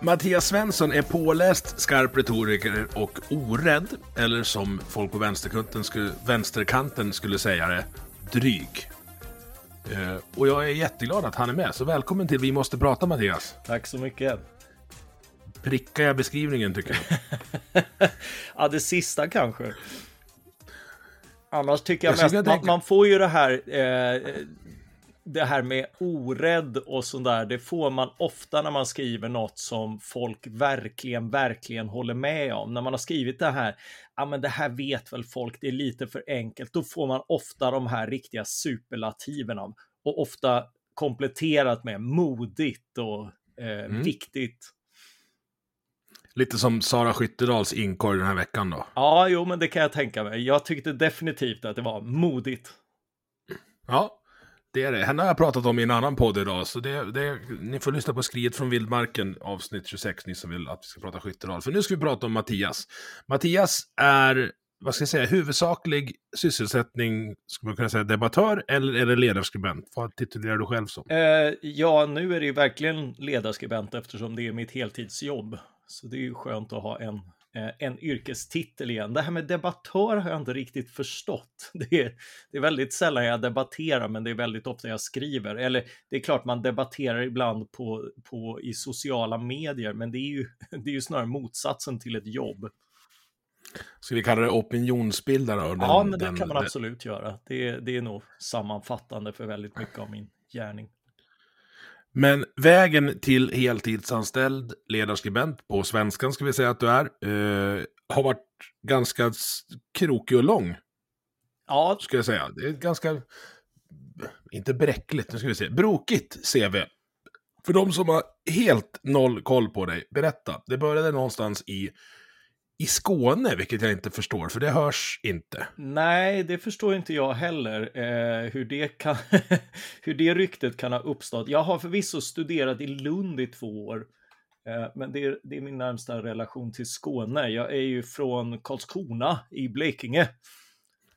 Mattias Svensson är påläst, skarp retoriker och orädd, eller som folk på vänsterkanten skulle, vänsterkanten skulle säga det, dryg. Eh, och jag är jätteglad att han är med, så välkommen till Vi måste prata Mattias. Tack så mycket. Prickar jag beskrivningen tycker jag? ja, det sista kanske. Annars tycker jag, jag mest, man, man, får ju det här eh, det här med orädd och sådär, det får man ofta när man skriver något som folk verkligen, verkligen håller med om. När man har skrivit det här, ja men det här vet väl folk, det är lite för enkelt, då får man ofta de här riktiga superlativerna och ofta kompletterat med modigt och eh, mm. viktigt. Lite som Sara Skyttedals inkorg den här veckan då? Ja, jo, men det kan jag tänka mig. Jag tyckte definitivt att det var modigt. Ja, det är det. Henne har jag pratat om i en annan podd idag, så det, det, ni får lyssna på Skriet från vildmarken, avsnitt 26, ni som vill att vi ska prata skytteral. För nu ska vi prata om Mattias. Mattias är, vad ska jag säga, huvudsaklig sysselsättning, skulle man kunna säga, debattör, eller är det ledarskribent? Vad titulerar du själv som? Eh, ja, nu är det ju verkligen ledarskribent eftersom det är mitt heltidsjobb. Så det är ju skönt att ha en en yrkestitel igen. Det här med debattör har jag inte riktigt förstått. Det är, det är väldigt sällan jag debatterar, men det är väldigt ofta jag skriver. Eller det är klart man debatterar ibland på, på, i sociala medier, men det är, ju, det är ju snarare motsatsen till ett jobb. Ska vi kalla det opinionsbildare? Den, ja, men det den, kan man absolut göra. Det, det är nog sammanfattande för väldigt mycket av min gärning. Men vägen till heltidsanställd ledarskribent, på svenskan ska vi säga att du är, eh, har varit ganska krokig och lång. Ja. Ska jag säga. Det är ganska, inte bräckligt, nu ska vi se, brokigt CV. För de som har helt noll koll på dig, berätta. Det började någonstans i i Skåne, vilket jag inte förstår, för det hörs inte. Nej, det förstår inte jag heller, eh, hur, det kan hur det ryktet kan ha uppstått. Jag har förvisso studerat i Lund i två år, eh, men det är, det är, min närmsta relation till Skåne. Jag är ju från Karlskrona i Blekinge.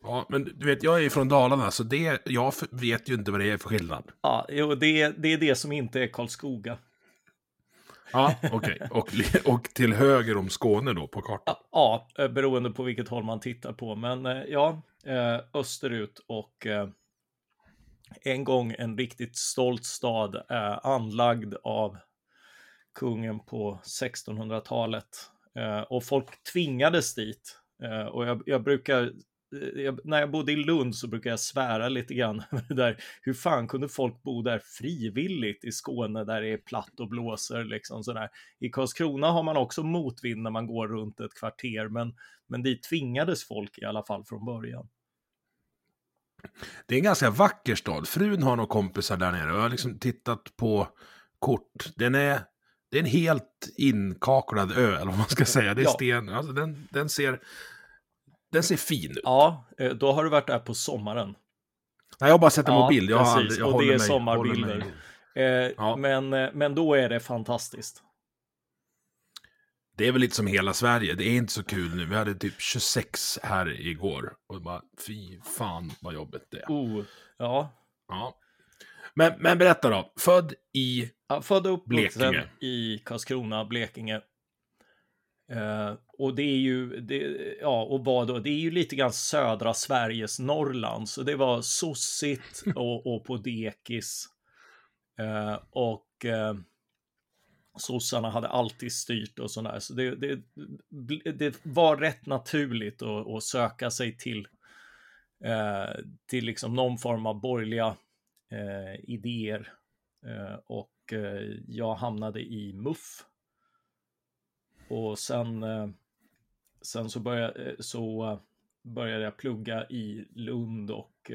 Ja, men du vet, jag är från Dalarna, så det, jag vet ju inte vad det är för skillnad. Ja, jo, det, det är det som inte är Karlskoga. Ja, okej. Okay. Och, och till höger om Skåne då på kartan? Ja, eh, beroende på vilket håll man tittar på. Men eh, ja, eh, österut och en gång en riktigt stolt stad anlagd av kungen på 1600-talet. Och folk tvingades dit. Och jag, jag brukar när jag bodde i Lund så brukar jag svära lite grann där. Hur fan kunde folk bo där frivilligt i Skåne där det är platt och blåser liksom sådär. I Karlskrona har man också motvind när man går runt ett kvarter, men, men dit tvingades folk i alla fall från början. Det är en ganska vacker stad. Frun har några kompisar där nere och jag har liksom tittat på kort. Den är, det är en helt inkaklad ö, eller vad man ska säga. Det är ja. sten, alltså den, den ser den ser fin ut. Ja, eh, då har du varit där på sommaren. Nej, jag har bara sett en ja, mobil. Jag, precis. Aldrig, jag och det är mig, sommarbilder. Eh, ja. men, eh, men då är det fantastiskt. Det är väl lite som hela Sverige. Det är inte så kul nu. Vi hade typ 26 här igår. Och bara, fy fan vad jobbigt det är. Oh, ja. ja. Men, men berätta då. Född i ja, född och Blekinge. i Karlskrona, Blekinge. Uh, och det är ju, det, ja, och vad då? Det är ju lite grann södra Sveriges Norrland, så det var sossigt och, och på dekis. Uh, och uh, sossarna hade alltid styrt och sådär. Så det, det, det var rätt naturligt att, att söka sig till, eh, till liksom någon form av borgerliga eh, idéer. Eh, och eh, jag hamnade i MUF. Och sen, eh, sen så, började, eh, så började jag plugga i Lund och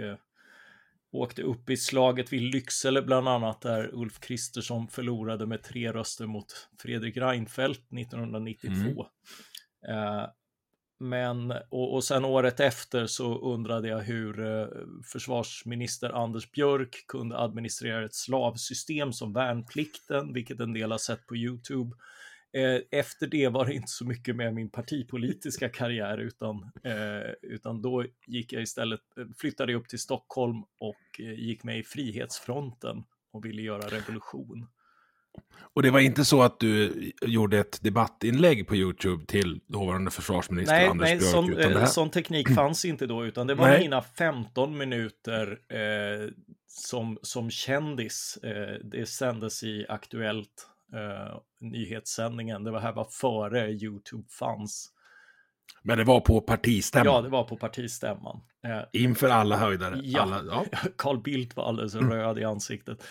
åkte upp i slaget vid Lycksele bland annat där Ulf Kristersson förlorade med tre röster mot Fredrik Reinfeldt 1992. Mm. Eh, men, och, och sen året efter så undrade jag hur eh, försvarsminister Anders Björk kunde administrera ett slavsystem som värnplikten, vilket en del har sett på YouTube. Eh, efter det var det inte så mycket med min partipolitiska karriär utan, eh, utan då gick jag istället, eh, flyttade jag upp till Stockholm och gick med i Frihetsfronten och ville göra revolution. Och det var inte så att du gjorde ett debattinlägg på YouTube till dåvarande försvarsminister nej, Anders nej, Björk? Sån, utan det här... sån teknik fanns inte då, utan det var nej. mina 15 minuter eh, som, som kändis. Eh, det sändes i Aktuellt eh, nyhetssändningen. Det var här var före YouTube fanns. Men det var på partistämman? Ja, det var på partistämman. Eh, Inför alla höjdare? Ja, alla, ja. Carl Bildt var alldeles röd i ansiktet.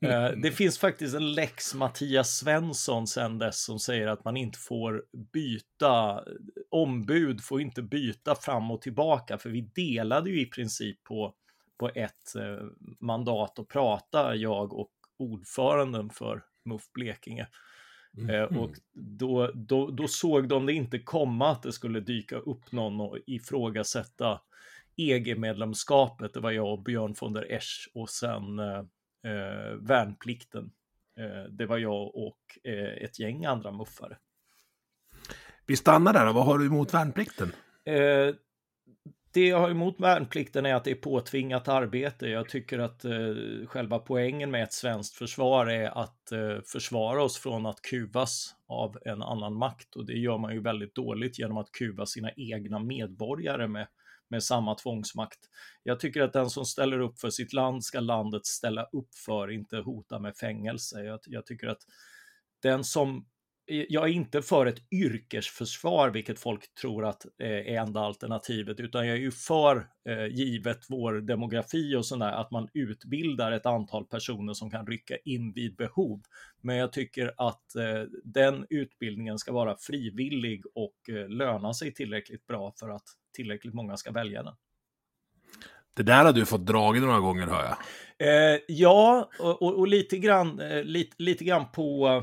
eh, det finns faktiskt en lex Mattias Svensson sen dess som säger att man inte får byta, ombud får inte byta fram och tillbaka, för vi delade ju i princip på, på ett eh, mandat att prata, jag och ordföranden för MUF Blekinge. Mm. och då, då, då såg de det inte komma att det skulle dyka upp någon och ifrågasätta EG-medlemskapet. Det var jag och Björn von der Esch och sen eh, eh, värnplikten. Eh, det var jag och eh, ett gäng andra muffare. Vi stannar där, vad har du emot värnplikten? Eh, det jag har emot värnplikten är att det är påtvingat arbete. Jag tycker att eh, själva poängen med ett svenskt försvar är att eh, försvara oss från att kuvas av en annan makt och det gör man ju väldigt dåligt genom att kuva sina egna medborgare med, med samma tvångsmakt. Jag tycker att den som ställer upp för sitt land ska landet ställa upp för, inte hota med fängelse. Jag, jag tycker att den som jag är inte för ett yrkesförsvar, vilket folk tror att eh, är enda alternativet, utan jag är ju för, eh, givet vår demografi och sådär, att man utbildar ett antal personer som kan rycka in vid behov. Men jag tycker att eh, den utbildningen ska vara frivillig och löna sig tillräckligt bra för att tillräckligt många ska välja den. Det där har du fått dragit några gånger hör jag. Eh, ja, och, och, och, lite grann, eh, lite, lite grann på Eh,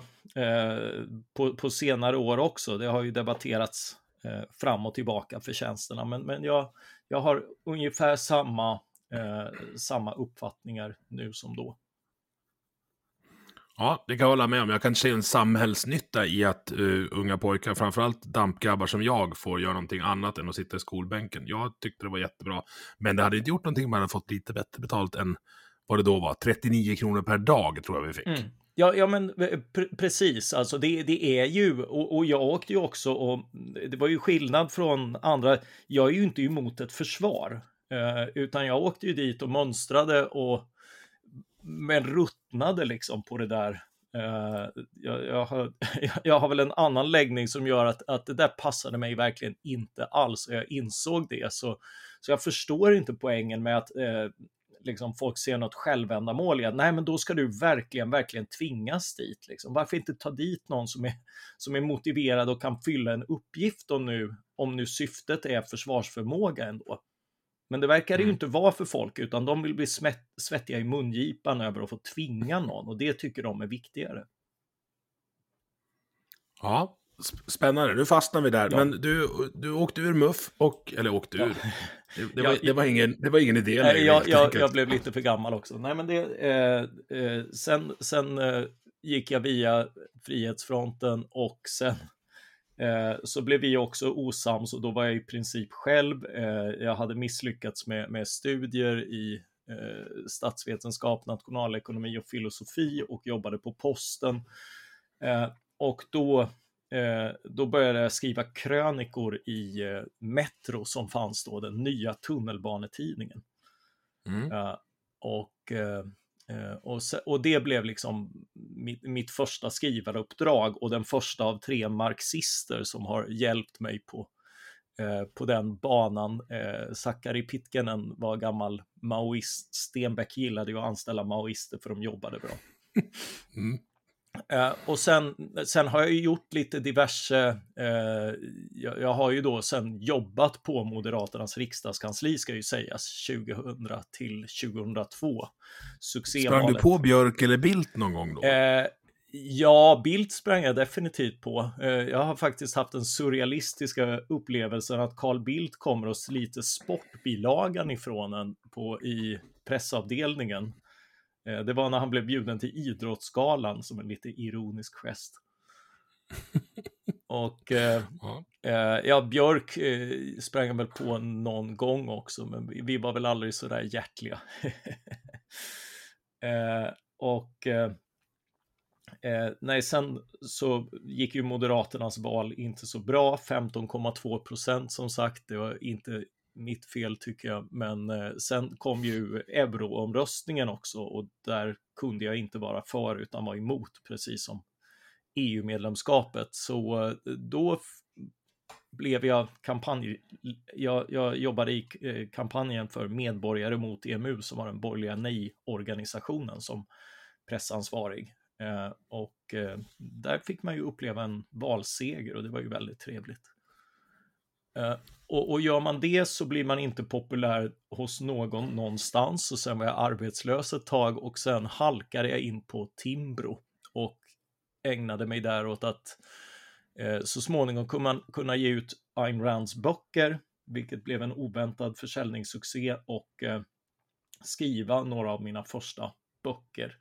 på, på, senare år också. Det har ju debatterats eh, fram och tillbaka för tjänsterna, men, men jag, jag har ungefär samma, eh, samma uppfattningar nu som då. Ja, det kan jag hålla med om. Jag kan se en samhällsnytta i att uh, unga pojkar, framförallt dampgrabbar som jag, får göra någonting annat än att sitta i skolbänken. Jag tyckte det var jättebra. Men det hade inte gjort någonting om man hade fått lite bättre betalt än vad det då var. 39 kronor per dag tror jag vi fick. Mm. Ja, ja men eh, precis, alltså det, det är ju, och, och, jag åkte ju också och det var ju skillnad från andra, jag är ju inte emot ett försvar, eh, utan jag åkte ju dit och mönstrade och men ruttnade liksom på det där. Eh, jag, jag, har, jag har väl en annan läggning som gör att, att det där passade mig verkligen inte alls och jag insåg det. Så, så jag förstår inte poängen med att eh, liksom folk ser något självändamål i att nej, men då ska du verkligen, verkligen tvingas dit. Liksom. Varför inte ta dit någon som är, som är motiverad och kan fylla en uppgift om nu, om nu syftet är försvarsförmåga ändå. Men det verkar det ju mm. inte vara för folk, utan de vill bli svettiga i mungipan över att få tvinga någon och det tycker de är viktigare. Ja, Spännande, nu fastnar vi där. Ja. Men du, du åkte ur MUF, och, eller åkte ur. Ja. Det, det, var, det, var ingen, det var ingen idé längre. Jag, jag, jag, blev lite för gammal också. Nej, men det, eh, eh, sen sen eh, gick jag via Frihetsfronten och sen eh, så blev vi också osams och då var jag i princip själv. Eh, jag hade misslyckats med, med studier i statsvetenskap, nationalekonomi och filosofi och jobbade på posten. och då då började jag skriva krönikor i eh, Metro som fanns då, den nya tunnelbanetidningen. Mm. Eh, och Eh, och, och, det blev liksom mitt, mitt, första skrivaruppdrag och den första av tre marxister som har hjälpt mig på, eh, på den banan. Eh, Sakari Pitkanen var gammal maoist. Stenbeck gillade ju att anställa maoister för de jobbade bra. Mm. Uh, och sen, sen har jag ju gjort lite diverse, uh, jag, jag, har ju då sen jobbat på Moderaternas riksdagskansli ska ju sägas, 2000 till 2002. Succévalet. Sprang du på Björk eller Bildt någon gång då? Uh, ja, Bildt sprang jag definitivt på. jag har faktiskt haft den surrealistiska upplevelsen att Carl Bildt kommer och sliter sportbilagan ifrån en på, i pressavdelningen. Eh, det var när han blev bjuden till Idrottsgalan som en lite ironisk gest. Och eh, ja. Eh, ja, Björk eh, sprang väl på någon gång också, men vi, vi var väl aldrig så där hjärtliga. eh, och eh, nej, sen så gick ju Moderaternas val inte så bra, 15,2 procent som sagt. Det var inte mitt fel tycker jag. Men eh, sen kom ju euroomröstningen också och där kunde jag inte vara för utan var emot, precis som EU-medlemskapet. Så eh, då blev jag kampanj... Jag, jag jobbade i eh, kampanjen för Medborgare mot EMU som var den borgerliga nej-organisationen som pressansvarig. Eh, och eh, där fick man ju uppleva en valseger och det var ju väldigt trevligt. Eh, och, och, gör man det så blir man inte populär hos någon någonstans och sen var jag arbetslös ett tag och sen halkade jag in på Timbro och ägnade mig där åt att eh, så småningom kunna, kunna ge ut Ayn Rands böcker, vilket blev en oväntad försäljningssuccé och eh, skriva några av mina första böcker.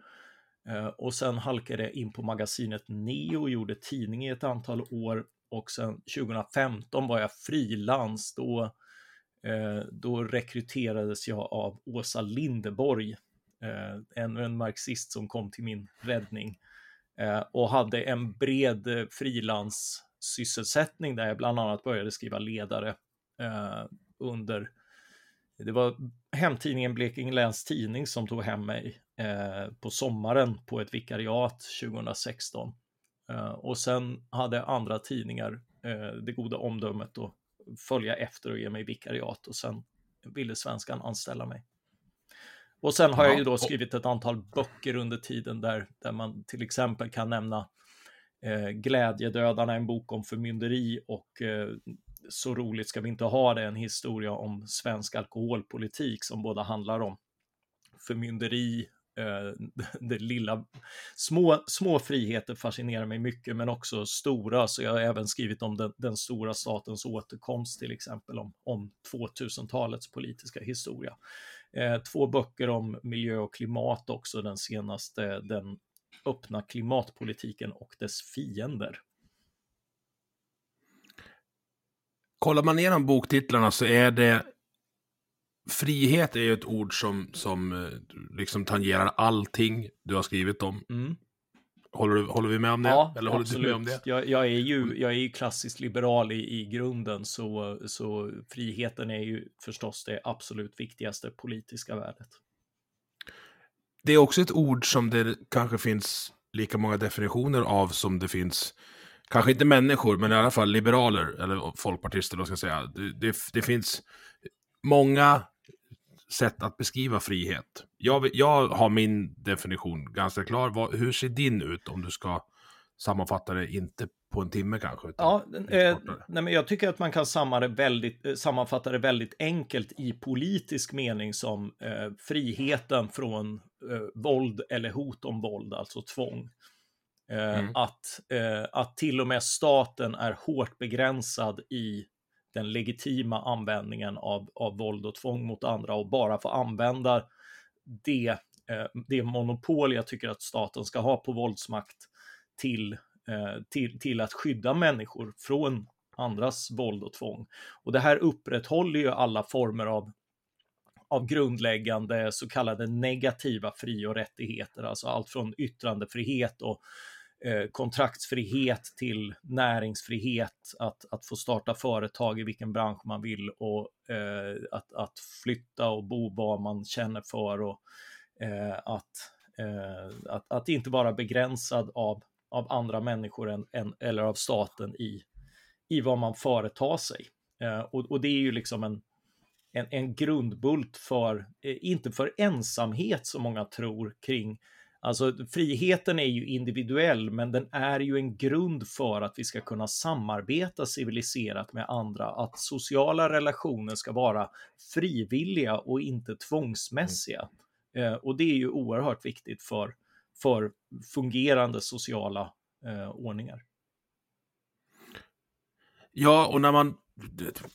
Eh, och sen halkade jag in på magasinet Neo och gjorde tidning i ett antal år och sen 2015 var jag frilans. Då, eh, då rekryterades jag av Åsa Lindeborg, eh, ännu en marxist som kom till min räddning eh, och hade en bred eh, frilanssysselsättning där jag bland annat började skriva ledare eh, under det var hemtidningen Blekinge Läns Tidning som tog hem mig eh, på sommaren på ett vikariat 2016. Eh, och sen hade andra tidningar eh, det goda omdömet att följa efter och ge mig vikariat och sen ville Svenskan anställa mig. Och sen har jag ju då skrivit ett antal böcker under tiden där, där man till exempel kan nämna eh, Glädjedödarna, en bok om förmynderi och eh, Så roligt ska vi inte ha det, en historia om svensk alkoholpolitik som båda handlar om förmynderi, Eh, det lilla, små, små friheter fascinerar mig mycket, men också stora. Så jag har även skrivit om den, den stora statens återkomst, till exempel om, om 2000-talets politiska historia. Eh, två böcker om miljö och klimat också, den senaste, den öppna klimatpolitiken och dess fiender. Kollar man igenom boktitlarna så är det frihet är ju ett ord som, som eh, liksom tangerar allting du har skrivit om. Mm. Håller, du, håller vi med om det? Ja, Eller håller absolut. Du med om det? Jag, jag, är ju, jag är ju klassiskt liberal i, i grunden, så, så friheten är ju förstås det absolut viktigaste politiska värdet. Det är också ett ord som det kanske finns lika många definitioner av som det finns, kanske inte människor, men i alla fall liberaler, eller folkpartister då ska jag säga. Det, det, det finns många sätt att beskriva frihet. Jag, jag har min definition ganska klar. Vad, hur ser din ut om du ska sammanfatta det, inte på en timme kanske? ja, eh, nej, men jag tycker att man kan väldigt, eh, sammanfatta det väldigt enkelt i politisk mening som eh, friheten från eh, våld eller hot om våld, alltså tvång. Eh, mm. Att, eh, att till och med staten är hårt begränsad i den legitima användningen av, av våld och tvång mot andra och bara få använda det, eh, det monopol jag tycker att staten ska ha på våldsmakt till, eh, till, till att skydda människor från andras våld och tvång. Och det här upprätthåller ju alla former av av grundläggande så kallade negativa fri och rättigheter, alltså allt från yttrandefrihet och Eh, kontraktsfrihet till näringsfrihet, att, att få starta företag i vilken bransch man vill och eh, att, att flytta och bo var man känner för och eh, att, eh, att, att inte vara begränsad av, av andra människor än, än, eller av staten i, i vad man företar sig. Eh, och, och det är ju liksom en, en, en grundbult för, eh, inte för ensamhet som många tror kring Alltså friheten är ju individuell, men den är ju en grund för att vi ska kunna samarbeta civiliserat med andra, att sociala relationer ska vara frivilliga och inte tvångsmässiga. Mm. Eh, och det är ju oerhört viktigt för, för fungerande sociala eh, ordningar. Ja, och när man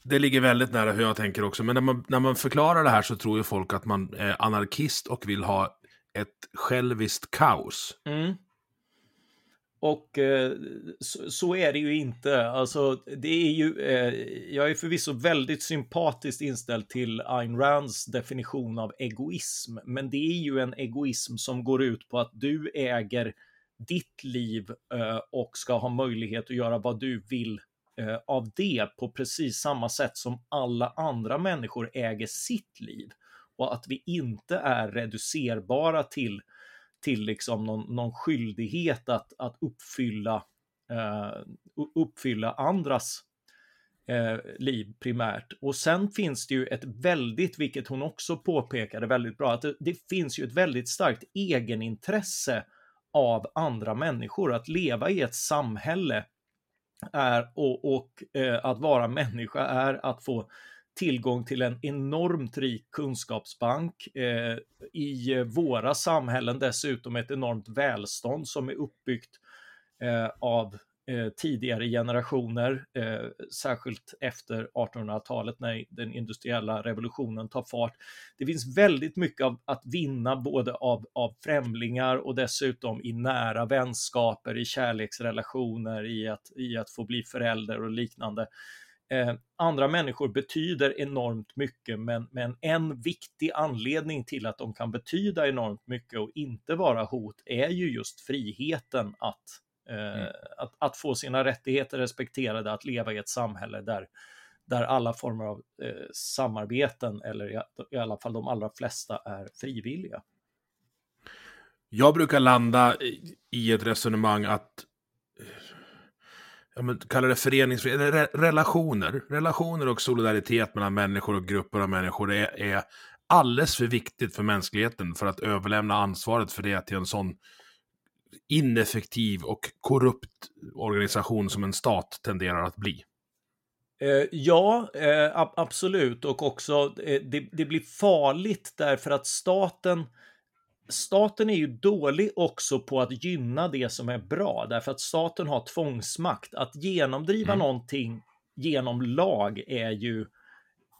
det ligger väldigt nära hur jag tänker också, men när man, när man förklarar det här så tror ju folk att man är anarkist och vill ha ett själviskt kaos. Mm. Och eh, så, så, är det ju inte. Alltså, det är ju, eh, jag är förvisso väldigt sympatiskt inställd till Ayn Rands definition av egoism, men det är ju en egoism som går ut på att du äger ditt liv eh, och ska ha möjlighet att göra vad du vill eh, av det på precis samma sätt som alla andra människor äger sitt liv och att vi inte är reducerbara till, till liksom någon, någon skyldighet att, att uppfylla, eh, uppfylla andras eh, liv primärt. Och sen finns det ju ett väldigt, vilket hon också påpekade väldigt bra, att det, det finns ju ett väldigt starkt egenintresse av andra människor, att leva i ett samhälle är och, och eh, att vara människa är att få tillgång till en enormt rik kunskapsbank. Eh, I eh, våra samhällen dessutom ett enormt välstånd som är uppbyggt eh, av eh, tidigare generationer, eh, särskilt efter 1800-talet när den industriella revolutionen tar fart. Det finns väldigt mycket av, att vinna både av, av främlingar och dessutom i nära vänskaper, i kärleksrelationer, i att, i att få bli förälder och liknande. Eh, andra människor betyder enormt mycket, men, men en viktig anledning till att de kan betyda enormt mycket och inte vara hot är ju just friheten att, eh, mm. att, att, få sina rättigheter respekterade, att leva i ett samhälle där, där alla former av eh, samarbeten, eller i, i alla fall de allra flesta, är frivilliga. Jag brukar landa i ett resonemang att ja, men, kalla det föreningsfrihet, re relationer. Relationer och solidaritet mellan människor och grupper av människor är, är alldeles för viktigt för mänskligheten för att överlämna ansvaret för det till en sån ineffektiv och korrupt organisation som en stat tenderar att bli. Eh, ja, eh, absolut. Och också, eh, det, det, blir farligt därför att staten staten är ju dålig också på att gynna det som är bra, därför att staten har tvångsmakt. Att genomdriva mm. någonting genom lag är ju,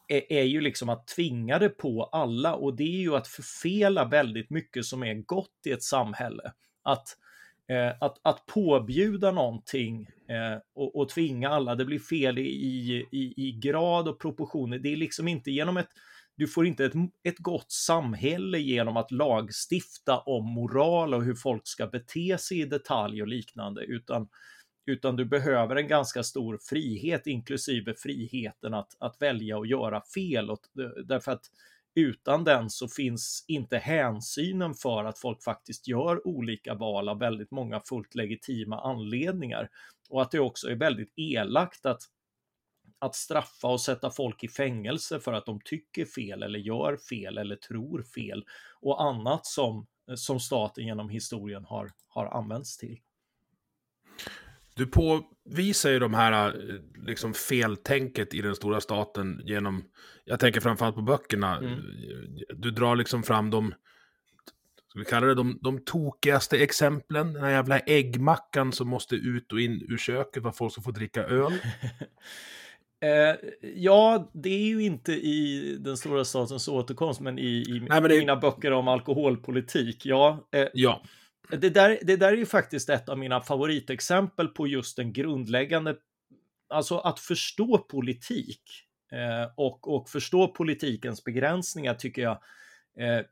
är, är, ju liksom att tvinga det på alla och det är ju att förfela väldigt mycket som är gott i ett samhälle. Att, eh, att, att påbjuda någonting eh, och, och tvinga alla, det blir fel i, i, i grad och proportioner. Det är liksom inte genom ett du får inte ett, ett gott samhälle genom att lagstifta om moral och hur folk ska bete sig i detalj och liknande, utan, utan du behöver en ganska stor frihet, inklusive friheten att, att välja och göra fel. Och, eh, därför att utan den så finns inte hänsynen för att folk faktiskt gör olika val av väldigt många fullt legitima anledningar. Och att det också är väldigt elakt att att straffa och sätta folk i fängelse för att de tycker fel eller gör fel eller tror fel och annat som, som staten genom historien har, har använts till. Du påvisar ju de här liksom feltänket i den stora staten genom, jag tänker framförallt på böckerna, mm. du drar liksom fram de, ska vi kalla det de, de tokigaste exemplen, den här jävla äggmackan som måste ut och in ur köket för att folk ska få dricka öl. Eh, ja, det är ju inte i den stora statens återkomst, men i, i Nej, men det... mina böcker om alkoholpolitik. Ja, eh, ja. Det, där, det där är ju faktiskt ett av mina favoritexempel på just den grundläggande, alltså att förstå politik eh, och, och förstå politikens begränsningar tycker jag eh,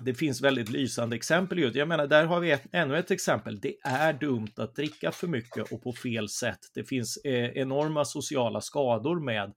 det finns väldigt lysande exempel. Jag menar, där har vi ett, ännu ett exempel. Det är dumt att dricka för mycket och på fel sätt. Det finns eh, enorma sociala skador med,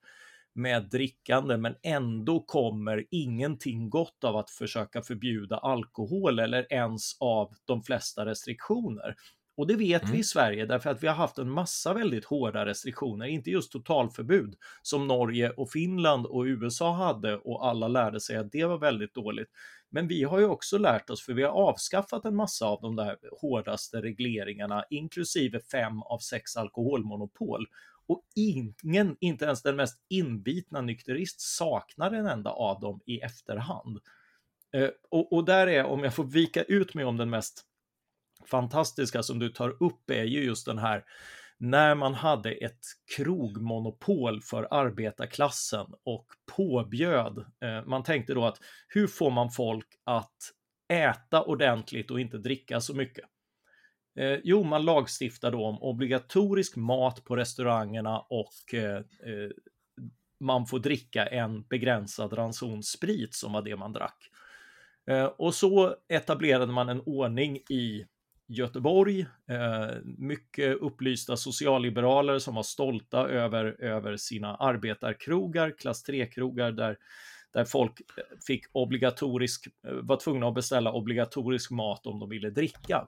med drickande, men ändå kommer ingenting gott av att försöka förbjuda alkohol eller ens av de flesta restriktioner. Och det vet mm. vi i Sverige därför att vi har haft en massa väldigt hårda restriktioner, inte just totalförbud som Norge och Finland och USA hade och alla lärde sig att det var väldigt dåligt. Men vi har ju också lärt oss, för vi har avskaffat en massa av de där hårdaste regleringarna, inklusive fem av sex alkoholmonopol. Och ingen, inte ens den mest inbitna nykterist, saknar en enda av dem i efterhand. Eh, och, och där är, om jag får vika ut mig om den mest fantastiska som du tar upp är ju just den här när man hade ett krogmonopol för arbetarklassen och påbjöd, eh, man tänkte då att hur får man folk att äta ordentligt och inte dricka så mycket? Eh, jo, man lagstiftade om obligatorisk mat på restaurangerna och eh, eh, man får dricka en begränsad ranson sprit som var det man drack. Eh, och så etablerade man en ordning i Göteborg, eh, mycket upplysta socialliberaler som var stolta över, över sina arbetarkrogar, klass 3-krogar där, där folk eh, fick obligatorisk, eh, var tvungna att beställa obligatorisk mat om de ville dricka.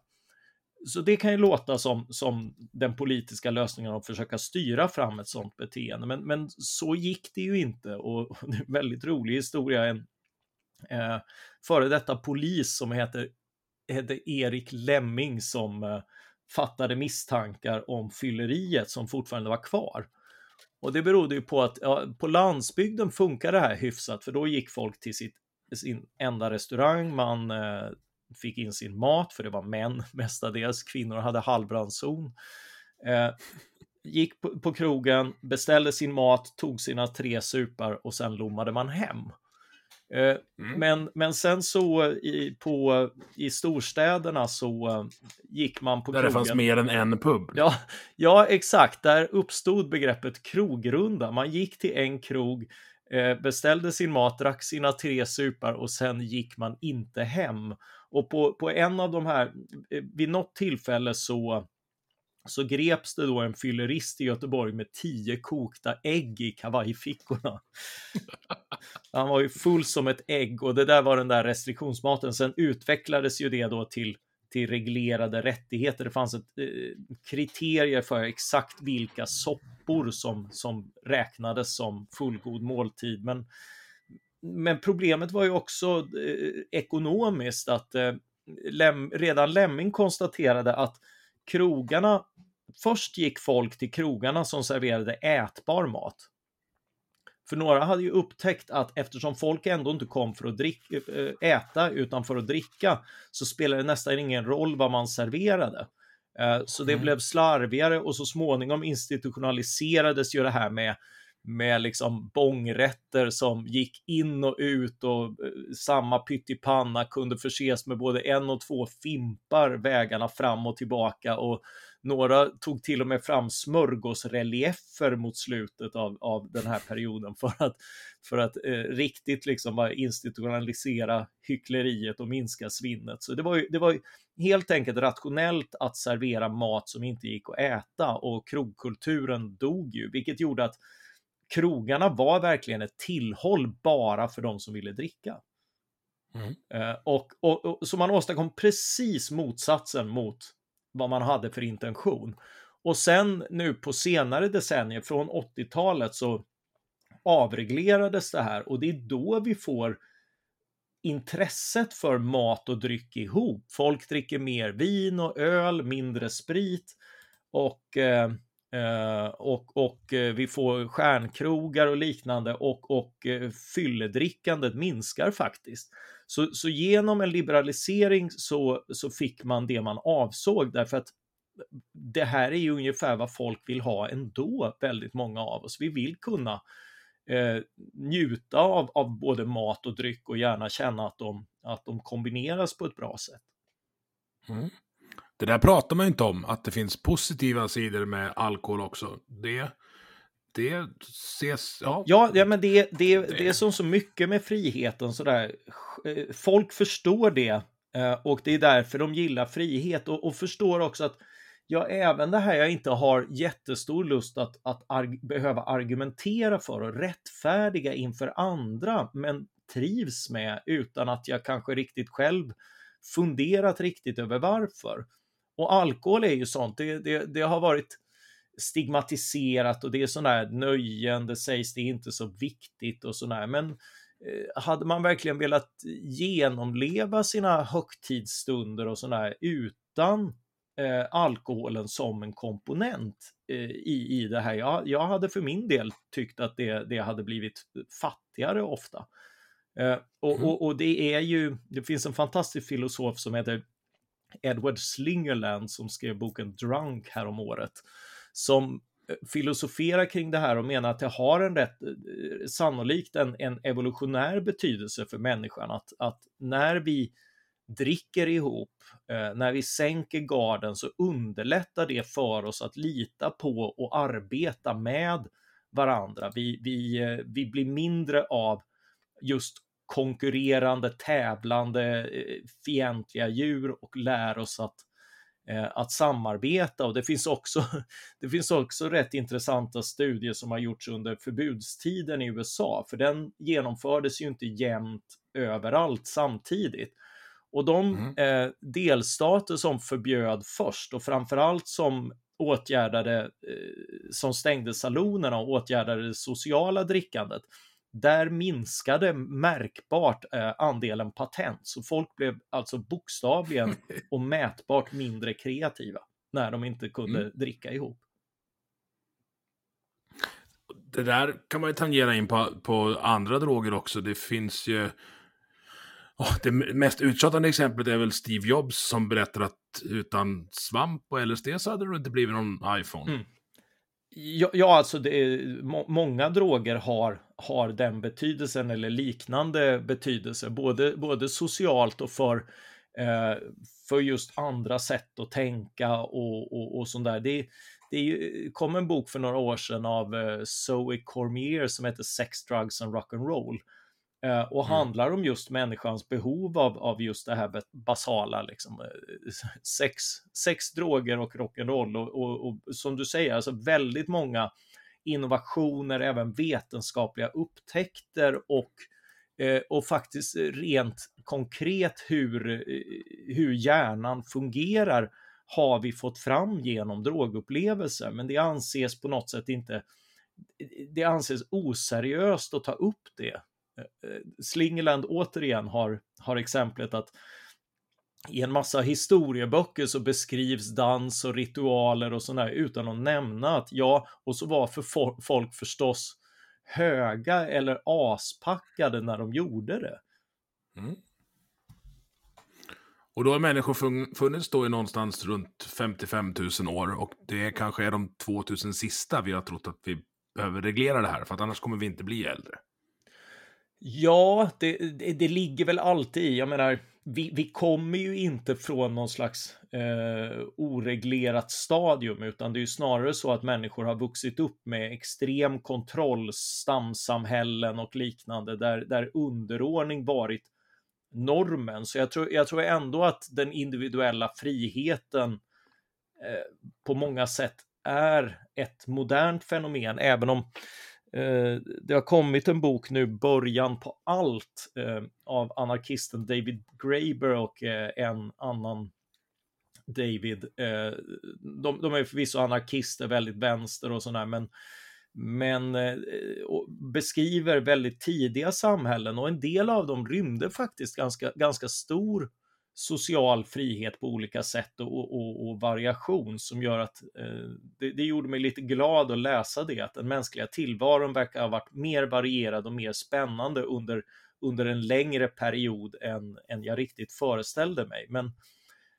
Så det kan ju låta som, som den politiska lösningen att försöka styra fram ett sådant beteende, men, men så gick det ju inte och, och det är en väldigt rolig historia. En eh, före detta polis som heter hette Erik Lemming som eh, fattade misstankar om fylleriet som fortfarande var kvar. Och det berodde ju på att ja, på landsbygden funkar det här hyfsat, för då gick folk till sitt, sin enda restaurang, man eh, fick in sin mat, för det var män mestadels, kvinnor hade halvranson. Eh, gick på, på krogen, beställde sin mat, tog sina tre supar och sen lommade man hem. Eh, mm. Men, men sen så i, på, i storstäderna så uh, gick man på Där krogen. det fanns mer än en pub. Ja, ja, exakt. Där uppstod begreppet krogrunda. Man gick till en krog, uh, beställde sin mat, drack sina tre supar och sen gick man inte hem. Och på, på en av de här, vid något tillfälle så så greps det då en fyllerist i Göteborg med tio kokta ägg i kavajfickorna. Han var ju full som ett ägg och det där var den där restriktionsmaten. Sen utvecklades ju det då till, till reglerade rättigheter. Det fanns ett eh, kriterier för exakt vilka soppor som, som räknades som fullgod måltid. Men, men problemet var ju också eh, ekonomiskt att eh, Lem, redan Lemming konstaterade att krogarna, först gick folk till krogarna som serverade ätbar mat. För några hade ju upptäckt att eftersom folk ändå inte kom för att dricka, eh, äta utan för att dricka så spelade det nästan ingen roll vad man serverade. Eh, så det mm. blev slarvigare och så småningom institutionaliserades ju det här med med liksom bångrätter som gick in och ut och eh, samma pyttipanna kunde förses med både en och två fimpar vägarna fram och tillbaka och några tog till och med fram smörgåsreliefer mot slutet av, av den här perioden för att, för att eh, riktigt liksom institutionalisera hyckleriet och minska svinnet. Så det var ju, det var helt enkelt rationellt att servera mat som inte gick att äta och krogkulturen dog ju, vilket gjorde att krogarna var verkligen ett tillhåll bara för de som ville dricka. Mm. Eh, och, och, och, så man åstadkom precis motsatsen mot vad man hade för intention. Och sen nu på senare decennier, från 80-talet, så avreglerades det här och det är då vi får intresset för mat och dryck ihop. Folk dricker mer vin och öl, mindre sprit och eh, eh och, och eh, vi får stjärnkrogar och liknande och, och eh, fylledrickandet minskar faktiskt. Så, så genom en liberalisering så, så fick man det man avsåg därför att det här är ju ungefär vad folk vill ha ändå, väldigt många av oss. Vi vill kunna eh, njuta av, av både mat och dryck och gärna känna att de, att de kombineras på ett bra sätt. Mm. Det där pratar man ju inte om, att det finns positiva sidor med alkohol också. Det, det ses, ja. Ja, ja men det, det, det är som så mycket med friheten sådär. Folk förstår det eh, och det är därför de gillar frihet och, och förstår också att ja, även det här jag inte har jättestor lust att, att arg behöva argumentera för och rättfärdiga inför andra, men trivs med utan att jag kanske riktigt själv funderat riktigt över varför. Och alkohol är ju sånt, det, det, det har varit stigmatiserat och det är sådana här nöjen, det sägs det är inte så viktigt och sådär. Men eh, hade man verkligen velat genomleva sina högtidsstunder och sådär utan eh, alkoholen som en komponent eh, i, i det här. Jag, jag hade för min del tyckt att det, det hade blivit fattigare ofta. Eh, och, mm. och, och, det är ju, det finns en fantastisk filosof som heter Edward Slingerland som skrev boken Drunk härom året som eh, filosoferar kring det här och menar att det har en rätt, eh, eh, sannolikt en, en evolutionär betydelse för människan att, att när vi dricker ihop, eh, när vi sänker garden så underlättar det för oss att lita på och arbeta med varandra. Vi, vi, eh, vi blir mindre av just konkurrerande, tävlande, eh, fientliga djur och lär oss att, eh, att samarbeta. Och det finns, också, det finns också rätt intressanta studier som har gjorts under förbudstiden i USA, för den genomfördes ju inte jämnt överallt samtidigt. Och de mm. eh, delstater som förbjöd först och framförallt som åtgärdade, eh, som stängde salonerna och åtgärdade det sociala drickandet, där minskade märkbart eh, andelen patent. Så folk blev alltså bokstavligen och mätbart mindre kreativa när de inte kunde mm. dricka ihop. Det där kan man ju tangera in på, på andra droger också. Det finns ju Oh, det mest uttjatande exemplet är väl Steve Jobs som berättar att utan svamp och LSD så hade det inte blivit någon iPhone. Mm. Ja, ja, alltså är, må, många droger har, har den betydelsen eller liknande betydelse, både, både socialt och för, eh, för just andra sätt att tänka och, och, och sånt där. Det, det kom en bok för några år sedan av eh, Zoe Cormier som heter Sex, Drugs and Rock'n'Roll Eh, och mm. handlar om just människans behov av, av just det här basala, liksom, eh, sex, sex droger och rock'n'roll. Och, och, och som du säger, alltså väldigt många innovationer, även vetenskapliga upptäckter och, eh, och faktiskt rent konkret hur, hur hjärnan fungerar har vi fått fram genom drogupplevelser, men det anses på något sätt inte det anses oseriöst att ta upp det Eh, eh, Slingeland Slingerland återigen har, har exemplet att i en massa historieböcker så beskrivs dans och ritualer och sådär utan att nämna att ja, och så var för folk förstås höga eller aspackade när de gjorde det. Mm. Och då har människor funnits då i någonstans runt 55 000 år och det kanske är de 2000 sista vi har trott att vi behöver reglera det här för att annars kommer vi inte bli äldre. Ja, det, det, det, ligger väl alltid i. Jag menar, vi, vi kommer ju inte från någon slags eh, oreglerat stadium, utan det är ju snarare så att människor har vuxit upp med extrem kontroll, stamsamhällen och liknande, där, där underordning varit normen. Så jag tror, jag tror ändå att den individuella friheten eh, på många sätt är ett modernt fenomen, även om Eh, det har kommit en bok nu, Början på allt, eh, av anarkisten David Graeber och eh, en annan David. Eh, de, de är förvisso anarkister, väldigt vänster och sådär, men men eh, beskriver väldigt tidiga samhällen och en del av dem rymde faktiskt ganska, ganska stor social frihet på olika sätt och, och, och variation som gör att eh, det, det, gjorde mig lite glad att läsa det, att den mänskliga tillvaron verkar ha varit mer varierad och mer spännande under, under en längre period än, än jag riktigt föreställde mig. Men,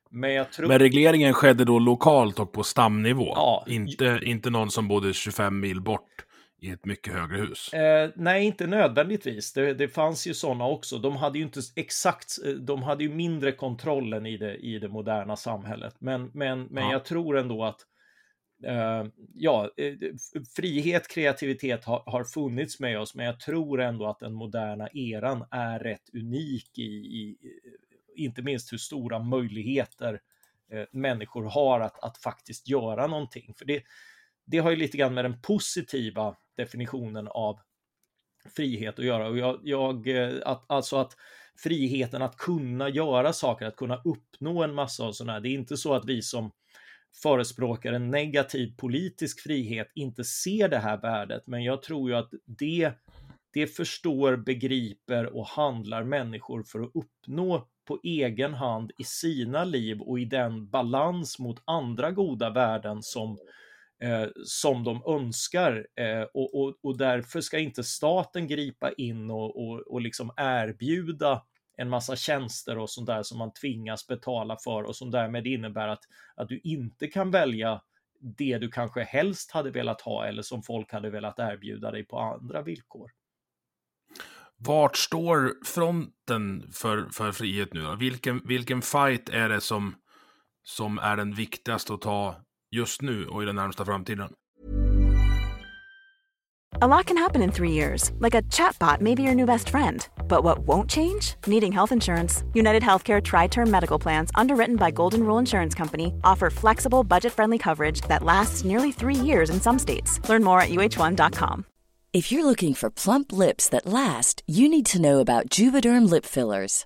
men, tror... men regleringen skedde då lokalt och på stamnivå? Ja. Inte, inte någon som bodde 25 mil bort? I ett mycket högre hus? Eh, nej, inte nödvändigtvis. Det, det fanns ju sådana också. De hade ju inte exakt, eh, de hade ju mindre kontrollen i det, i det moderna samhället. Men, men, men ja. jag tror ändå att eh, ja, eh, frihet, kreativitet har, har, funnits med oss, men jag tror ändå att den moderna eran är rätt unik i, i inte minst hur stora möjligheter eh, människor har att, att faktiskt göra någonting. För det, det har ju lite grann med den positiva definitionen av frihet att göra. Och jag, jag, eh, att, alltså att friheten att kunna göra saker, att kunna uppnå en massa av sådana här. Det är inte så att vi som förespråkar en negativ politisk frihet inte ser det här värdet, men jag tror ju att det, det förstår, begriper och handlar människor för att uppnå på egen hand i sina liv och i den balans mot andra goda värden som eh, som de önskar eh, och, och, och, därför ska inte staten gripa in och, och, och liksom erbjuda en massa tjänster och sånt där som man tvingas betala för och som därmed innebär att, att du inte kan välja det du kanske helst hade velat ha eller som folk hade velat erbjuda dig på andra villkor. Vart står fronten för, för frihet nu? Då? Vilken, vilken fight är det som, som är den viktigaste att ta just nu och i den närmsta framtiden? A lot can happen in three years, like a chatbot may be your new best friend. But what won't change? Needing health insurance. United Healthcare Tri Term Medical Plans, underwritten by Golden Rule Insurance Company, offer flexible, budget friendly coverage that lasts nearly three years in some states. Learn more at uh1.com. If you're looking for plump lips that last, you need to know about Juvederm Lip Fillers.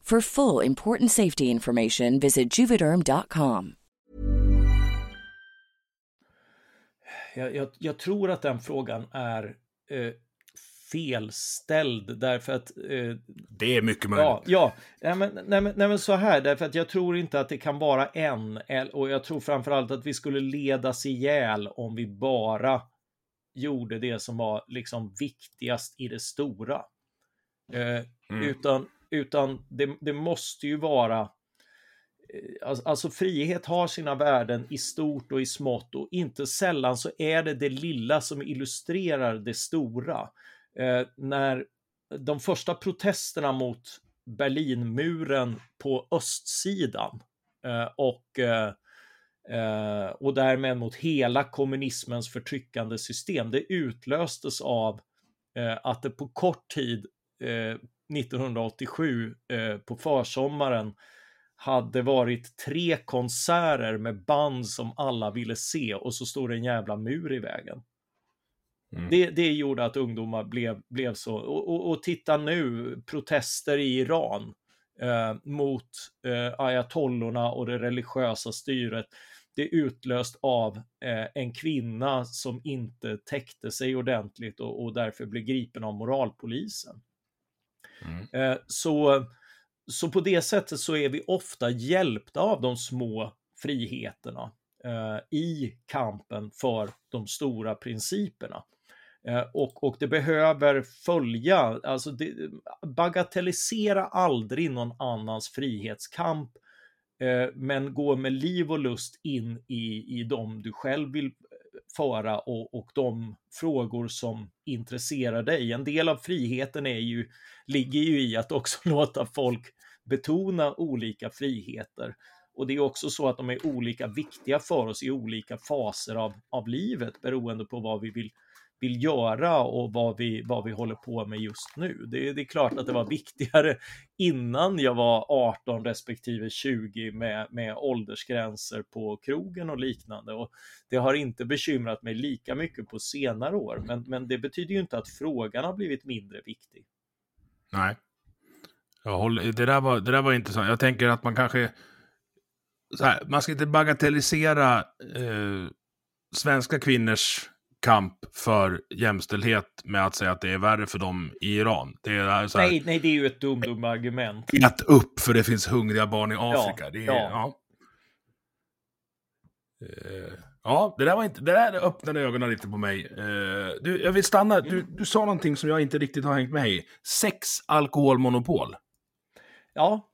For full important safety information, visit juvederm.com. Jag, jag, jag, tror att den frågan är eh, felställd därför att... Eh, det är mycket möjligt. Ja, ja. Nej, men, nej, men, nej, men så här, därför att jag tror inte att det kan vara en och jag tror framförallt att vi skulle ledas ihjäl om vi bara gjorde det som var liksom viktigast i det stora. Eh, mm. Utan utan det, det måste ju vara eh, alltså, alltså, frihet har sina värden i stort och i smått och inte sällan så är det det lilla som illustrerar det stora. Eh, när de första protesterna mot Berlinmuren på östsidan eh, och, eh, eh och därmed mot hela kommunismens förtryckande system, det utlöstes av eh, att det på kort tid eh, 1987 eh, på försommaren hade varit tre konserter med band som alla ville se och så stod det en jävla mur i vägen. Mm. Det, det gjorde att ungdomar blev, blev så. Och, och, och titta nu, protester i Iran eh, mot eh, ayatollorna och det religiösa styret. Det är utlöst av eh, en kvinna som inte täckte sig ordentligt och, och därför blev gripen av moralpolisen. Mm. Eh, så, så på det sättet så är vi ofta hjälpta av de små friheterna eh, i kampen för de stora principerna. Eh, och, och det behöver följa, alltså det, bagatellisera aldrig någon annans frihetskamp, men gå med liv och lust in i, i dem du själv vill föra och, och de frågor som intresserar dig. En del av friheten är ju, ligger ju i att också låta folk betona olika friheter. Och det är också så att de är olika viktiga för oss i olika faser av, av livet beroende på vad vi vill vill göra och vad vi, vad vi håller på med just nu. Det, det är klart att det var viktigare innan jag var 18 respektive 20 med, med åldersgränser på krogen och liknande. Och det har inte bekymrat mig lika mycket på senare år, men, men det betyder ju inte att frågan har blivit mindre viktig. Nej. Jag håller, det, där var, det där var intressant. Jag tänker att man kanske så här, man ska inte bagatellisera eh, svenska kvinnors kamp för jämställdhet med att säga att det är värre för dem i Iran. Det är så här, nej, nej, det är ju ett dumt dum argument. Ät upp för det finns hungriga barn i Afrika. Ja, det är, ja. ja. Eh, Ja, det där, var inte, det där öppnade ögonen lite på mig. Eh, du, jag vill stanna, du, du sa någonting som jag inte riktigt har hängt med i. Sex alkoholmonopol. Ja.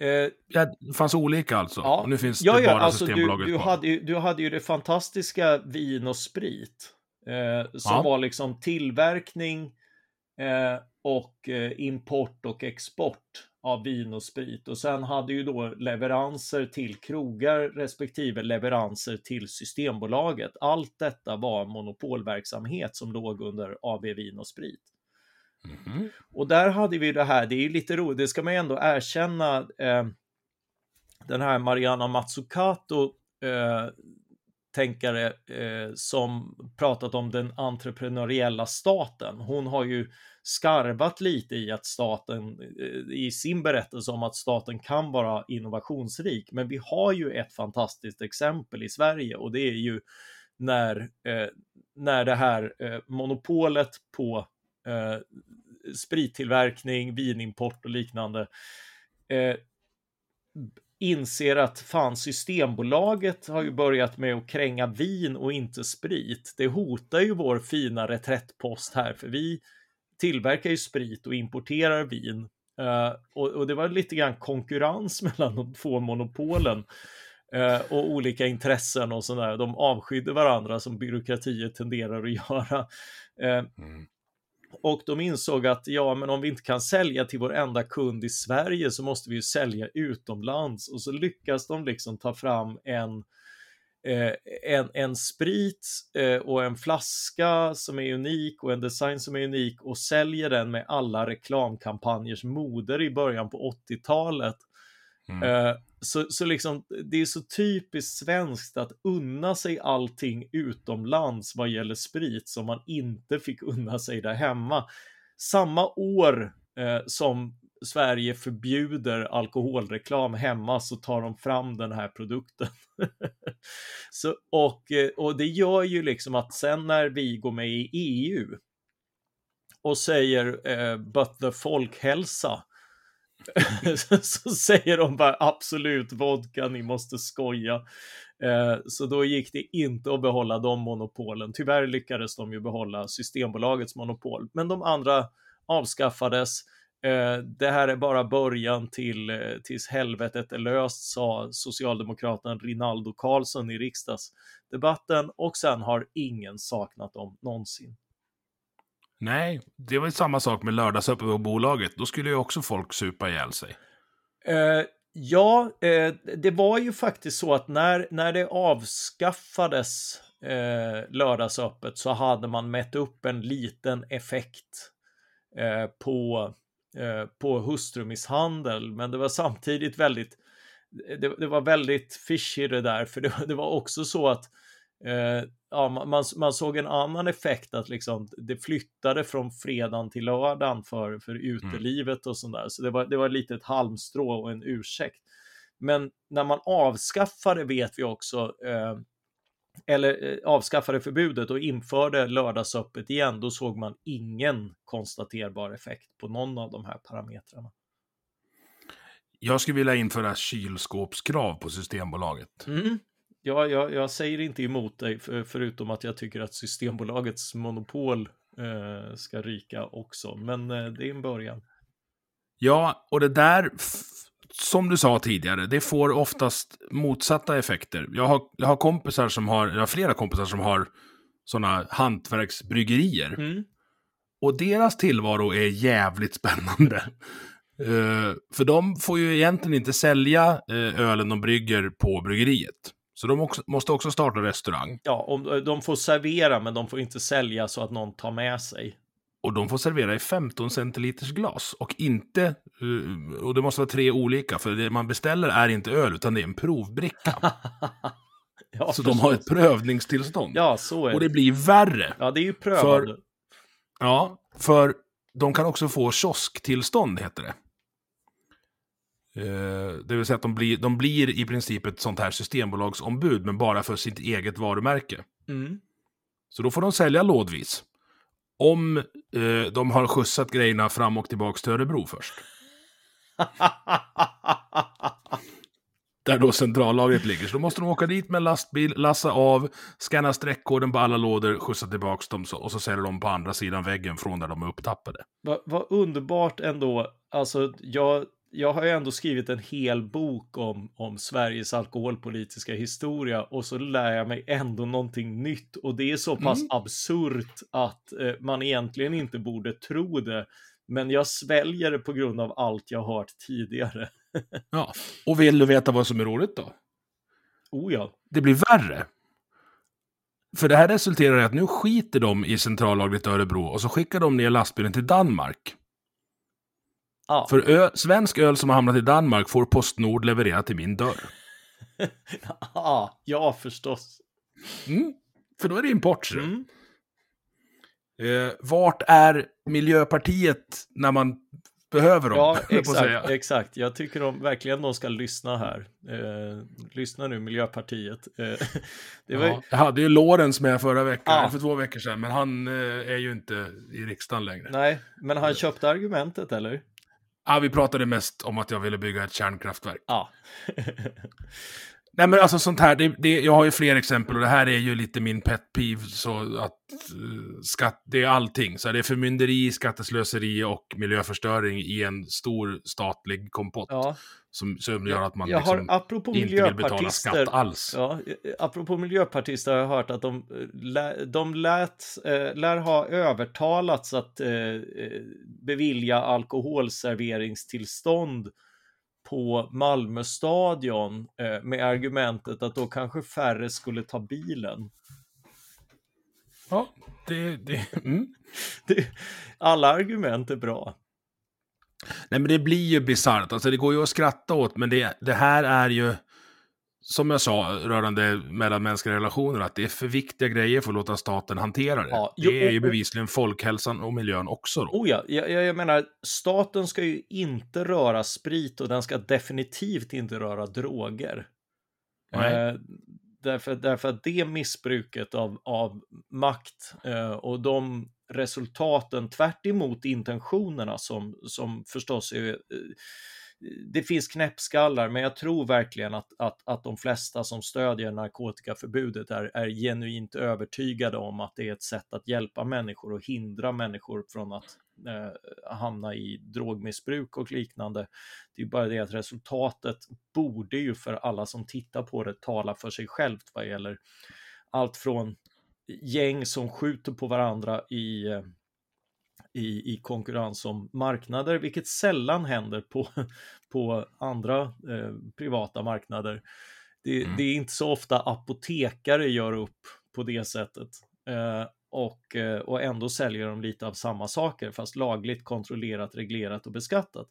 Eh, Ja, det fanns olika alltså. ja. Nu finns ja, det ja, bara alltså du, Systembolaget du, kvar. hade ju, du hade ju det fantastiska vin och sprit. Eh, som Ja. var liksom tillverkning eh, och eh, import och export av vin och sprit. Och sen hade ju då leveranser till krogar respektive leveranser till Systembolaget. Allt detta var monopolverksamhet som låg under AB Vin och Sprit. Mm-hmm. Och där hade vi det här, det är ju lite roligt, det ska man ju ändå erkänna. Eh, den här Mariana Mazzucato, eh, tänkare eh, som pratat om den entreprenöriella staten. Hon har ju skarvat lite i att staten, eh, i sin berättelse om att staten kan vara innovationsrik. Men vi har ju ett fantastiskt exempel i Sverige och det är ju när, eh, när det här eh, monopolet på eh, sprittillverkning, vinimport och liknande eh, inser att fan Systembolaget har ju börjat med att kränga vin och inte sprit. Det hotar ju vår fina reträttpost här för vi tillverkar ju sprit och importerar vin. Eh, och, och det var lite grann konkurrens mellan de två monopolen eh, och olika intressen och sådär. De avskydde varandra som byråkratier tenderar att göra. Eh, Mm och de insåg att ja, men om vi inte kan sälja till vår enda kund i Sverige så måste vi ju sälja utomlands. Och så lyckas de liksom ta fram en, eh, en, en sprit eh, och en flaska som är unik och en design som är unik och säljer den med alla reklamkampanjers moder i början på 80-talet. Mm. Eh, så, så liksom, det är så typiskt svenskt att unna sig allting utomlands vad gäller sprit som man inte fick unna sig där hemma. Samma år eh, som Sverige förbjuder alkoholreklam hemma så tar de fram den här produkten. så, och, eh, och det gör ju liksom att sen när vi går med i EU och säger eh, but the folkhälsa så, säger de bara absolut vodka, ni måste skoja. Eh, så då gick det inte att behålla de monopolen. Tyvärr lyckades de ju behålla Systembolagets monopol, men de andra avskaffades. Eh, det här är bara början till eh, tills helvetet är löst, sa socialdemokraten Rinaldo Karlsson i riksdagsdebatten och sen har ingen saknat dem någonsin. Nej, det var ju samma sak med lördagsöppet på bolaget. Då skulle ju också folk supa ihjäl sig. Eh, ja, eh, det var ju faktiskt så att när, när det avskaffades eh, lördagsöppet så hade man mätt upp en liten effekt eh, på, eh, på hustrumisshandel. Men det var samtidigt väldigt, det, det var väldigt fishy det där, för det, det var också så att Eh, ja, man- man, såg en annan effekt att liksom det flyttade från fredagen till lördagen för, för utelivet och sådär. Så det var, det var lite ett halmstrå och en ursäkt. Men när man avskaffade vet vi också, eh, eller eh, avskaffade förbudet och införde lördagsöppet igen, då såg man ingen konstaterbar effekt på någon av de här parametrarna. Jag skulle vilja införa kylskåpskrav på Systembolaget. Mm. Ja, jag, jag säger inte emot dig, för, förutom att jag tycker att Systembolagets monopol eh, ska ryka också. Men eh, det är en början. Ja, och det där, som du sa tidigare, det får oftast motsatta effekter. Jag har, jag har kompisar som har, jag har flera kompisar som har sådana hantverksbryggerier. Mm. Och deras tillvaro är jävligt spännande. Eh, för de får ju egentligen inte sälja eh, ölen de brygger på bryggeriet. Så de också, måste också starta restaurang. Ja, om, de får servera, men de får inte sälja så att någon tar med sig. Och de får servera i 15 centiliters glas. Och inte, eh, och det måste vara tre olika, för det man beställer är inte öl, utan det är en provbricka. ja, så de har ett prövningstillstånd. Ja, så är Och det. det blir värre. Ja, det är ju prövande. För- Ja, för de kan också få kiosktillstånd, heter det. Eh, det vill säga att de blir, de blir i princip ett sånt här systembolagsombud, men bara för sitt eget varumärke. Mm. Så då får de sälja lådvis. Om eh, de har skjutsat grejerna fram och tillbaka till Örebro först. Där då centrallagret ligger. Så då måste de åka dit med en lastbil, lassa av, scanna streckkoden på alla lådor, skjutsa tillbaka dem och så säljer de på andra sidan väggen från där de är upptappade. Vad va underbart ändå. Alltså, jag, jag har ju ändå skrivit en hel bok om, om Sveriges alkoholpolitiska historia och så lär jag mig ändå någonting nytt och det är så pass Mm. absurt att eh, man egentligen inte borde tro det. Men jag sväljer det på grund av allt jag hört tidigare. Ja. Och vill du veta vad som är roligt då? Oh ja. Det blir värre. För det här resulterar i att nu skiter de i centrallagret Örebro och så skickar de ner lastbilen till Danmark. Ja. För ö- svensk öl som har hamnat i Danmark får Postnord leverera till min dörr. ja, ja, förstås. Mm. För då är det import. Mm. Eh, vart är Miljöpartiet när man behöver dem? Ja, exakt, exakt. Jag tycker de, verkligen de ska lyssna här. Eh, lyssna nu, Miljöpartiet. Eh, det var, Ja, jag hade ju Lorenz med förra veckan, Ja. för två veckor sedan, men han eh, är ju inte i riksdagen längre. Nej, men han köpte argumentet, eller? Ja, vi pratade mest om att jag ville bygga ett kärnkraftverk. Ja. Nej men alltså sånt här, det, det, jag har ju fler exempel och det här är ju lite min pet peeve, så att eh, skatt, det är allting. Så det är förmynderi, skatteslöseri och miljöförstöring i en stor statlig kompott. ja. Som, som gör att man jag liksom har, inte vill betala skatt alls. Ja, eh, apropå miljöpartister har jag hört att de, eh, de lät, eh, lär ha övertalats att eh, bevilja alkoholserveringstillstånd på Malmö stadion eh, med argumentet att då kanske färre skulle ta bilen. Ja, det, det, mm. Det, alla argument är bra. Nej men det blir ju bisarrt, alltså det går ju att skratta åt, men det, det här är ju, som jag sa rörande mellanmänskliga relationer, att det är för viktiga grejer för att låta staten hantera det. Ja, jo, det är ju bevisligen folkhälsan och miljön också då. Oh ja, jag, jag menar, staten ska ju inte röra sprit och den ska definitivt inte röra droger. Eh, därför, därför att det missbruket av, av makt eh, och de resultaten tvärt intentionerna som, som förstås är eh, det finns knäppskallar, men jag tror verkligen att, att, att de flesta som stödjer narkotikaförbudet är, är genuint övertygade om att det är ett sätt att hjälpa människor och hindra människor från att eh, hamna i drogmissbruk och liknande. Det är bara det att resultatet borde ju för alla som tittar på det tala för sig självt vad gäller allt från gäng som skjuter på varandra i eh, i, i konkurrens om marknader, vilket sällan händer på, på andra eh, privata marknader. Det, Mm. det är inte så ofta apotekare gör upp på det sättet. Eh, och, eh, och ändå säljer de lite av samma saker, fast lagligt kontrollerat, reglerat och beskattat.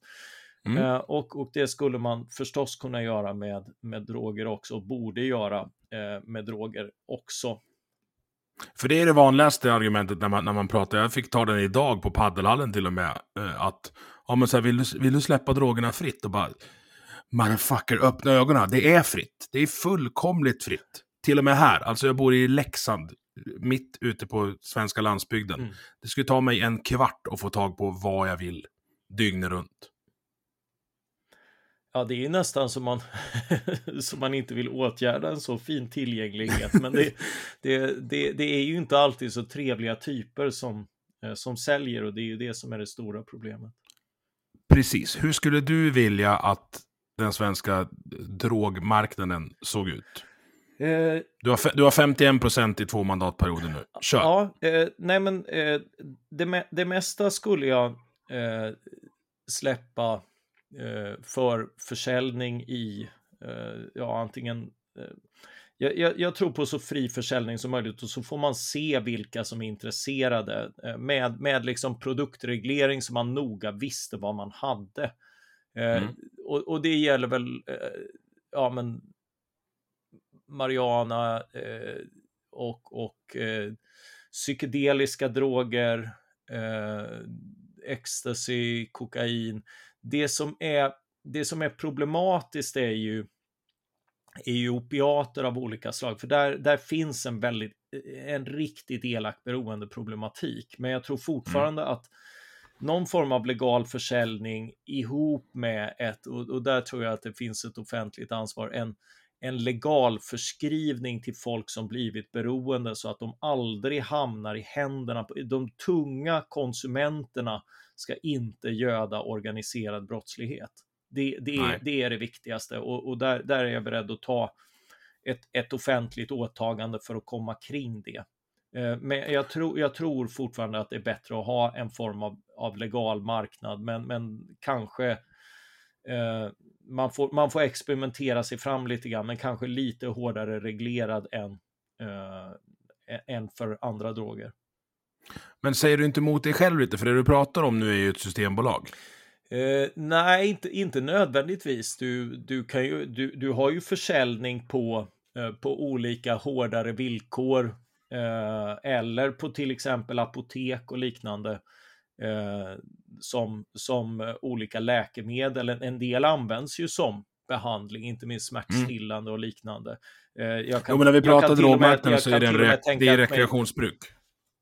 Mm. Eh, och, och det skulle man förstås kunna göra med, med droger också, och borde göra eh, med droger också. För det är det vanligaste argumentet när man, när man pratar. Jag fick ta den idag på paddelhallen till och med. eh, Att, ja men så här, vill, du, vill du släppa drogerna fritt? Och bara, motherfucker, öppna ögonen. Det är fritt. Det är fullkomligt fritt. Till och med här. Alltså jag bor i Leksand. Mitt ute på svenska landsbygden. Mm. Det skulle ta mig en kvart att få tag på vad jag vill. Dygnet runt. Ja, det är nästan som man, som man inte vill åtgärda en så fin tillgänglighet. Men det, det, det, det är ju inte alltid så trevliga typer som, eh, som säljer och det är ju det som är det stora problemet. Precis. Hur skulle du vilja att den svenska drogmarknaden såg ut? Eh, Du har, du har 51 procent i två mandatperioder nu. Kör. ja, eh, nej men eh, det, det mesta skulle jag eh, släppa för försäljning i, eh, ja antingen eh, jag, jag, jag tror på så fri försäljning som möjligt och så får man se vilka som är intresserade eh, med, med liksom produktreglering så man noga visste vad man hade. Eh, Mm. och, och det gäller väl, eh, ja men Mariana eh, och, och eh, psykedeliska droger, eh, ecstasy, kokain. Det som är det som är problematiskt är ju, är ju opiater av olika slag, för där, där finns en väldigt, en riktigt elak beroendeproblematik. Men jag tror fortfarande mm. att någon form av legal försäljning ihop med ett, och, och, där tror jag att det finns ett offentligt ansvar, en, en legal förskrivning till folk som blivit beroende så att de aldrig hamnar i händerna på de tunga konsumenterna ska inte göda organiserad brottslighet. Det, det, är, det är det viktigaste och, och, där, där är jag beredd att ta ett, ett offentligt åtagande för att komma kring det. Eh, men jag tror, jag tror fortfarande att det är bättre att ha en form av, av legal marknad, men, men kanske eh, man, får, man får experimentera sig fram lite grann, men kanske lite hårdare reglerad än, eh, än för andra droger. Men säger du inte emot dig själv lite? För det du pratar om nu är ju ett systembolag. Eh, nej, inte, inte nödvändigtvis. Du, du, kan ju, du, du har ju försäljning på, eh, på olika hårdare villkor eh, eller på till exempel apotek och liknande eh, som, som olika läkemedel. En, en del används ju som behandling, inte minst smärtstillande och liknande. Eh, jag kan, jo, men när vi pratar drogmarknaden så är det, en re det är rekreationsbruk.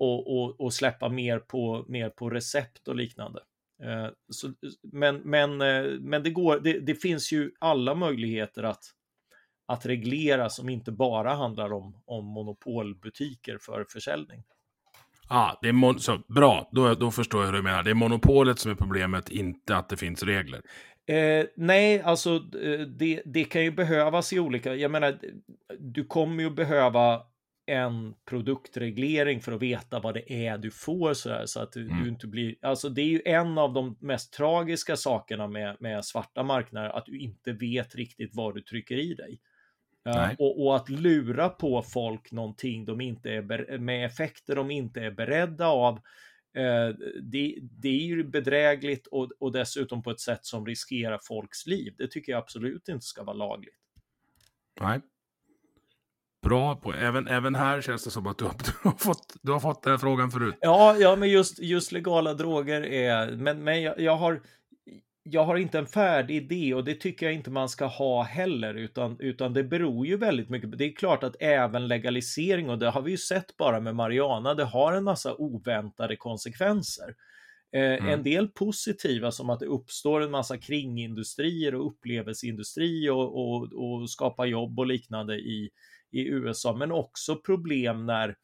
Och, och, och, släppa mer på, mer på recept och liknande. Eh, så, men, men, eh, men det, går, det, det, finns ju alla möjligheter att, att reglera som inte bara handlar om, om monopolbutiker för försäljning. Ja, ah, det är så, bra, då, då förstår jag hur du menar. Det är monopolet som är problemet, inte att det finns regler. Eh, nej, alltså eh, det, det kan ju behövas i olika, jag menar, du kommer ju behöva en produktreglering för att veta vad det är du får så, här, så att du, mm. du, inte blir, alltså det är ju en av de mest tragiska sakerna med, med svarta marknader, att du inte vet riktigt vad du trycker i dig. Uh, och, och, att lura på folk någonting de inte är med effekter de inte är beredda av. Uh, det, det, är ju bedrägligt och, och dessutom på ett sätt som riskerar folks liv. Det tycker jag absolut inte ska vara lagligt. Nej bra på. Även, även här känns det som att du har, du har, fått, du har fått den frågan förut. Ja, ja men just, just legala droger är, men, men jag, jag, har, jag har inte en färdig idé och det tycker jag inte man ska ha heller, utan, utan det beror ju väldigt mycket. Det är klart att även legalisering, och det har vi ju sett bara med Mariana, det har en massa oväntade konsekvenser. Eh, mm. En del positiva som att det uppstår en massa kringindustrier och upplevelseindustri och, och, och skapa jobb och liknande i, i USA, men också problem när eh,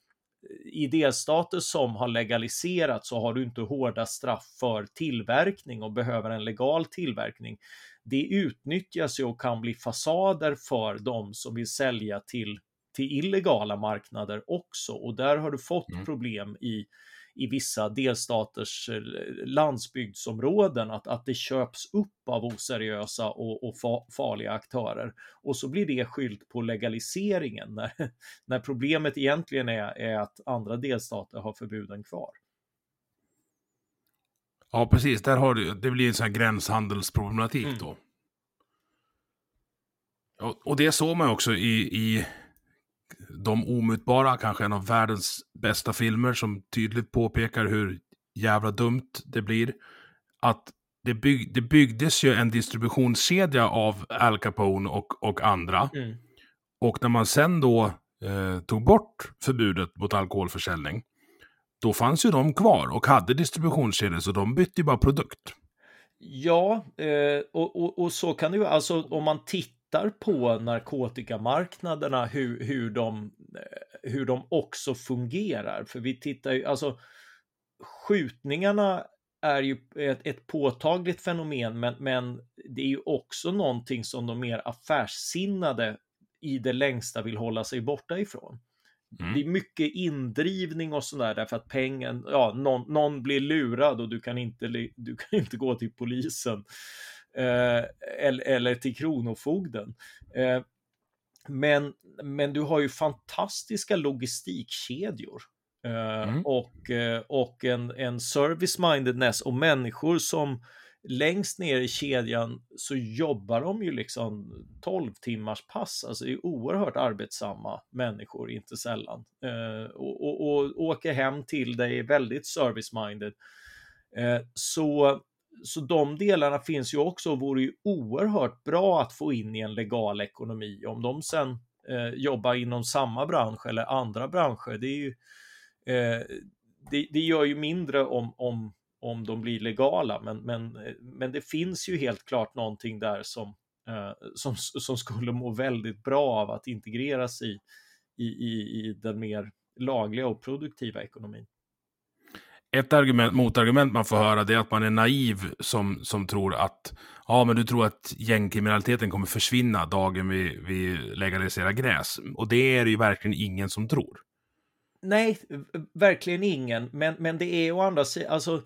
i delstater som har legaliserat så har du inte hårda straff för tillverkning och behöver en legal tillverkning. Det utnyttjas ju och kan bli fasader för de som vill sälja till, till illegala marknader också och där har du fått mm. problem i i vissa delstaters eh, landsbygdsområden, att, att det köps upp av oseriösa och, och fa, farliga aktörer. Och så blir det skylt på legaliseringen, när, när problemet egentligen är, är att andra delstater har förbuden kvar. Ja, precis. Där har du, det blir en sån här gränshandelsproblematik mm. då. Och, och det såg man också i, i de omutbara, kanske en av världens bästa filmer som tydligt påpekar hur jävla dumt det blir. Att det, bygg, det byggdes ju en distributionskedja av Al Capone och, och andra. Mm. Och när man sen då eh, tog bort förbudet mot alkoholförsäljning, då fanns ju de kvar och hade distributionskedjor, så de bytte ju bara produkt. Ja, eh, och, och, och, så kan det ju, alltså om man tittar tittar på narkotikamarknaderna, hur, hur, de, eh, hur de också fungerar. För vi tittar ju, alltså skjutningarna är ju ett, ett påtagligt fenomen, men, men det är ju också någonting som de mer affärssinnade i det längsta vill hålla sig borta ifrån. Mm. Det är mycket indrivning och sådär därför att pengen, ja, någon, någon, blir lurad och du kan inte, du kan inte gå till polisen eller, eller till Kronofogden. Eh, men, men du har ju fantastiska logistikkedjor. Eh, mm. Och, och en, en service-mindedness och människor som längst ner i kedjan så jobbar de ju liksom 12 timmars pass, alltså det är oerhört arbetsamma människor, inte sällan. Eh, och, och, och, åker hem till dig väldigt service-minded. Eh, så så de delarna finns ju också och vore ju oerhört bra att få in i en legal ekonomi. Om de sen eh, jobbar inom samma bransch eller andra branscher, det, är ju, eh, det, det, gör ju mindre om, om, om de blir legala, men, men, eh, men det finns ju helt klart någonting där som, eh, som, som skulle må väldigt bra av att integreras i, i, i, i den mer lagliga och produktiva ekonomin. Ett argument, motargument man får höra det är att man är naiv som, som tror att ja, men du tror att gängkriminaliteten kommer försvinna dagen vi, vi legaliserar gräs. Och det är det ju verkligen ingen som tror. Nej, verkligen ingen. Men, men det är å andra sidan, alltså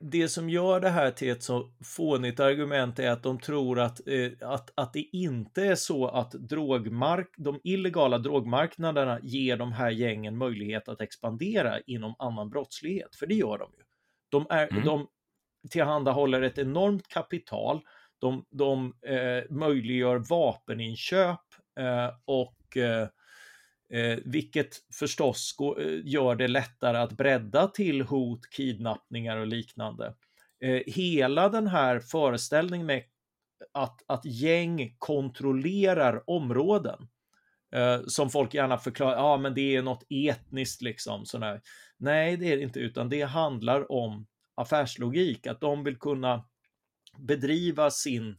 det som gör det här till ett så fånigt argument är att de tror att, eh, att, att det inte är så att drogmark, de illegala drogmarknaderna ger de här gängen möjlighet att expandera inom annan brottslighet, för det gör de ju. De, är, mm. de tillhandahåller ett enormt kapital, de, de eh, möjliggör vapeninköp eh, och eh, Eh, vilket förstås går, eh, gör det lättare att bredda till hot, kidnappningar och liknande. Eh, hela den här föreställningen med att, att gäng kontrollerar områden eh, som folk gärna förklarar, ja men det är något etniskt liksom. Sådär. Nej, det är det inte, utan det handlar om affärslogik, att de vill kunna bedriva sin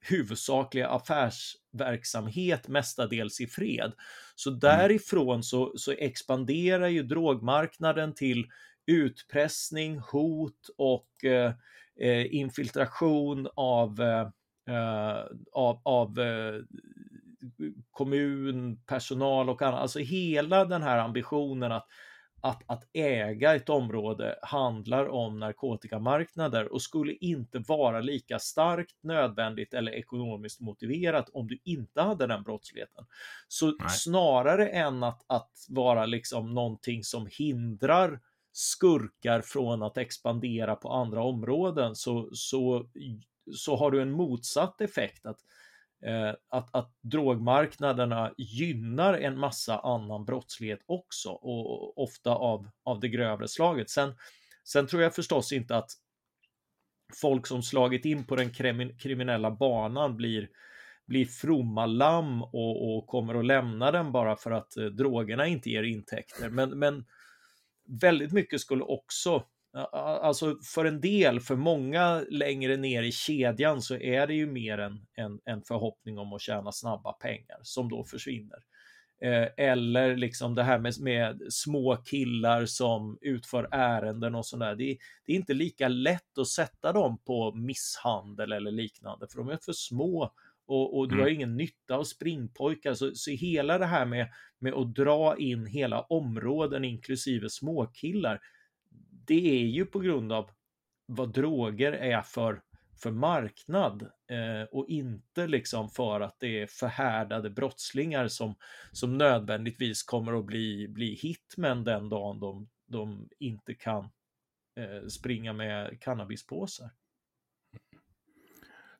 huvudsakliga affärsverksamhet mestadels i fred. Så mm. därifrån så, så expanderar ju drogmarknaden till utpressning, hot och eh, eh infiltration av, eh, eh, av, av eh, kommun, personal och annat. Alltså hela den här ambitionen att att, att äga ett område handlar om narkotikamarknader och skulle inte vara lika starkt nödvändigt eller ekonomiskt motiverat om du inte hade den brottsligheten. Så Nej. snarare än att, att vara liksom någonting som hindrar skurkar från att expandera på andra områden så, så, så har du en motsatt effekt. att Eh, att, att drogmarknaderna gynnar en massa annan brottslighet också och ofta av, av det grövre slaget. Sen, sen tror jag förstås inte att folk som slagit in på den kriminella banan blir, blir fromma lamm och, och kommer att lämna den bara för att eh, drogerna inte ger intäkter. Men, men väldigt mycket skulle också Alltså för en del, för många längre ner i kedjan så är det ju mer en, en, en förhoppning om att tjäna snabba pengar som då försvinner. Eh, eller liksom det här med, med, små killar som utför ärenden och sådär. Det, det, är inte lika lätt att sätta dem på misshandel eller liknande för de är för små och, och du mm. har ingen nytta av springpojkar. Så, så hela det här med, med att dra in hela områden inklusive småkillar det är ju på grund av vad droger är för, för marknad eh, och inte liksom för att det är förhärdade brottslingar som, som nödvändigtvis kommer att bli, bli hitmen den dagen de, de inte kan eh, springa med cannabispåsar.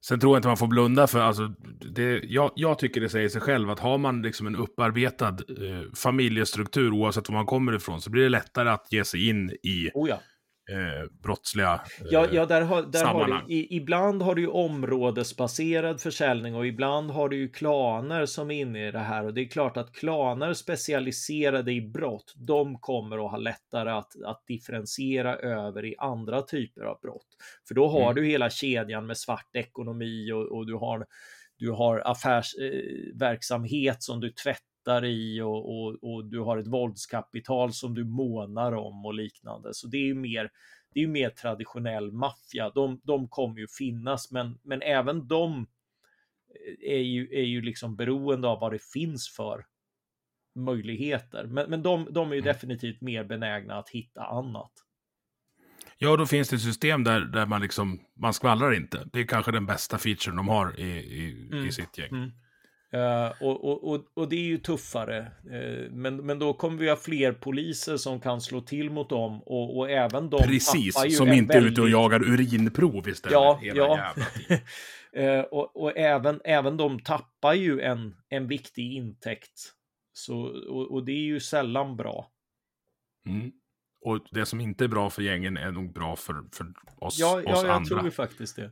Sen tror jag inte man får blunda för, alltså, det, jag, jag tycker det säger sig själv att har man liksom en upparbetad eh, familjestruktur oavsett var man kommer ifrån så blir det lättare att ge sig in i oh ja eh, brottsliga eh, Ja, ja där har, där har du, i, ibland har du ju områdesbaserad försäljning och ibland har du ju klaner som är inne i det här och det är klart att klaner specialiserade i brott, de kommer att ha lättare att, att differentiera över i andra typer av brott. För då har mm. du hela kedjan med svart ekonomi och, och du har du har affärsverksamhet eh, som du tvättar i och, och, och, du har ett våldskapital som du månar om och liknande. Så det är ju mer, det är mer traditionell maffia. De, de kommer ju finnas, men, men även de eh, är ju, är ju liksom beroende av vad det finns för möjligheter. Men, men de, de är ju mm. definitivt mer benägna att hitta annat. Ja, då finns det ett system där, där man liksom, man skvallrar inte. Det är kanske den bästa featuren de har i, i, mm. i sitt gäng. Mm. Uh, och, och, och, det är ju tuffare. Uh, men, men då kommer vi ha fler poliser som kan slå till mot dem och, och även de Precis, som inte är väldigt... ute och jagar urinprov istället. Ja, ja. uh, och, och även, även de tappar ju en, en viktig intäkt. Så, och, och det är ju sällan bra. Mm. Och det som inte är bra för gängen är nog bra för, för oss, ja, oss ja, jag andra. tror ju faktiskt det.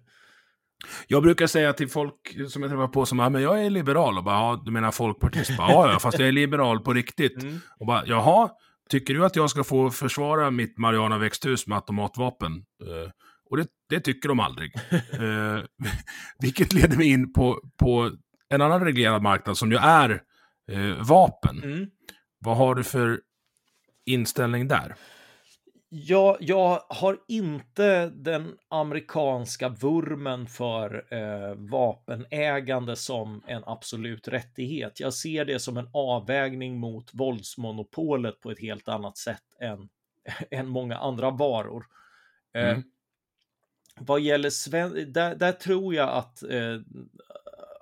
Jag brukar säga till folk som jag träffar på som ja, men jag är liberal och bara, ja, du menar folkpartist? Bara, ja, ja, fast jag är liberal på riktigt. Mm. Och bara, jaha, tycker du att jag ska få försvara mitt Mariana växthus med automatvapen? Eh, och det, det tycker de aldrig. Eh, vilket leder mig in på, på en annan reglerad marknad som ju är eh, vapen. Mm. Vad har du för inställning där? Ja, jag har inte den amerikanska vurmen för eh, vapenägande som en absolut rättighet. Jag ser det som en avvägning mot våldsmonopolet på ett helt annat sätt än, än många andra varor. Eh, Mm. Vad gäller sven- där, där tror jag att, eh,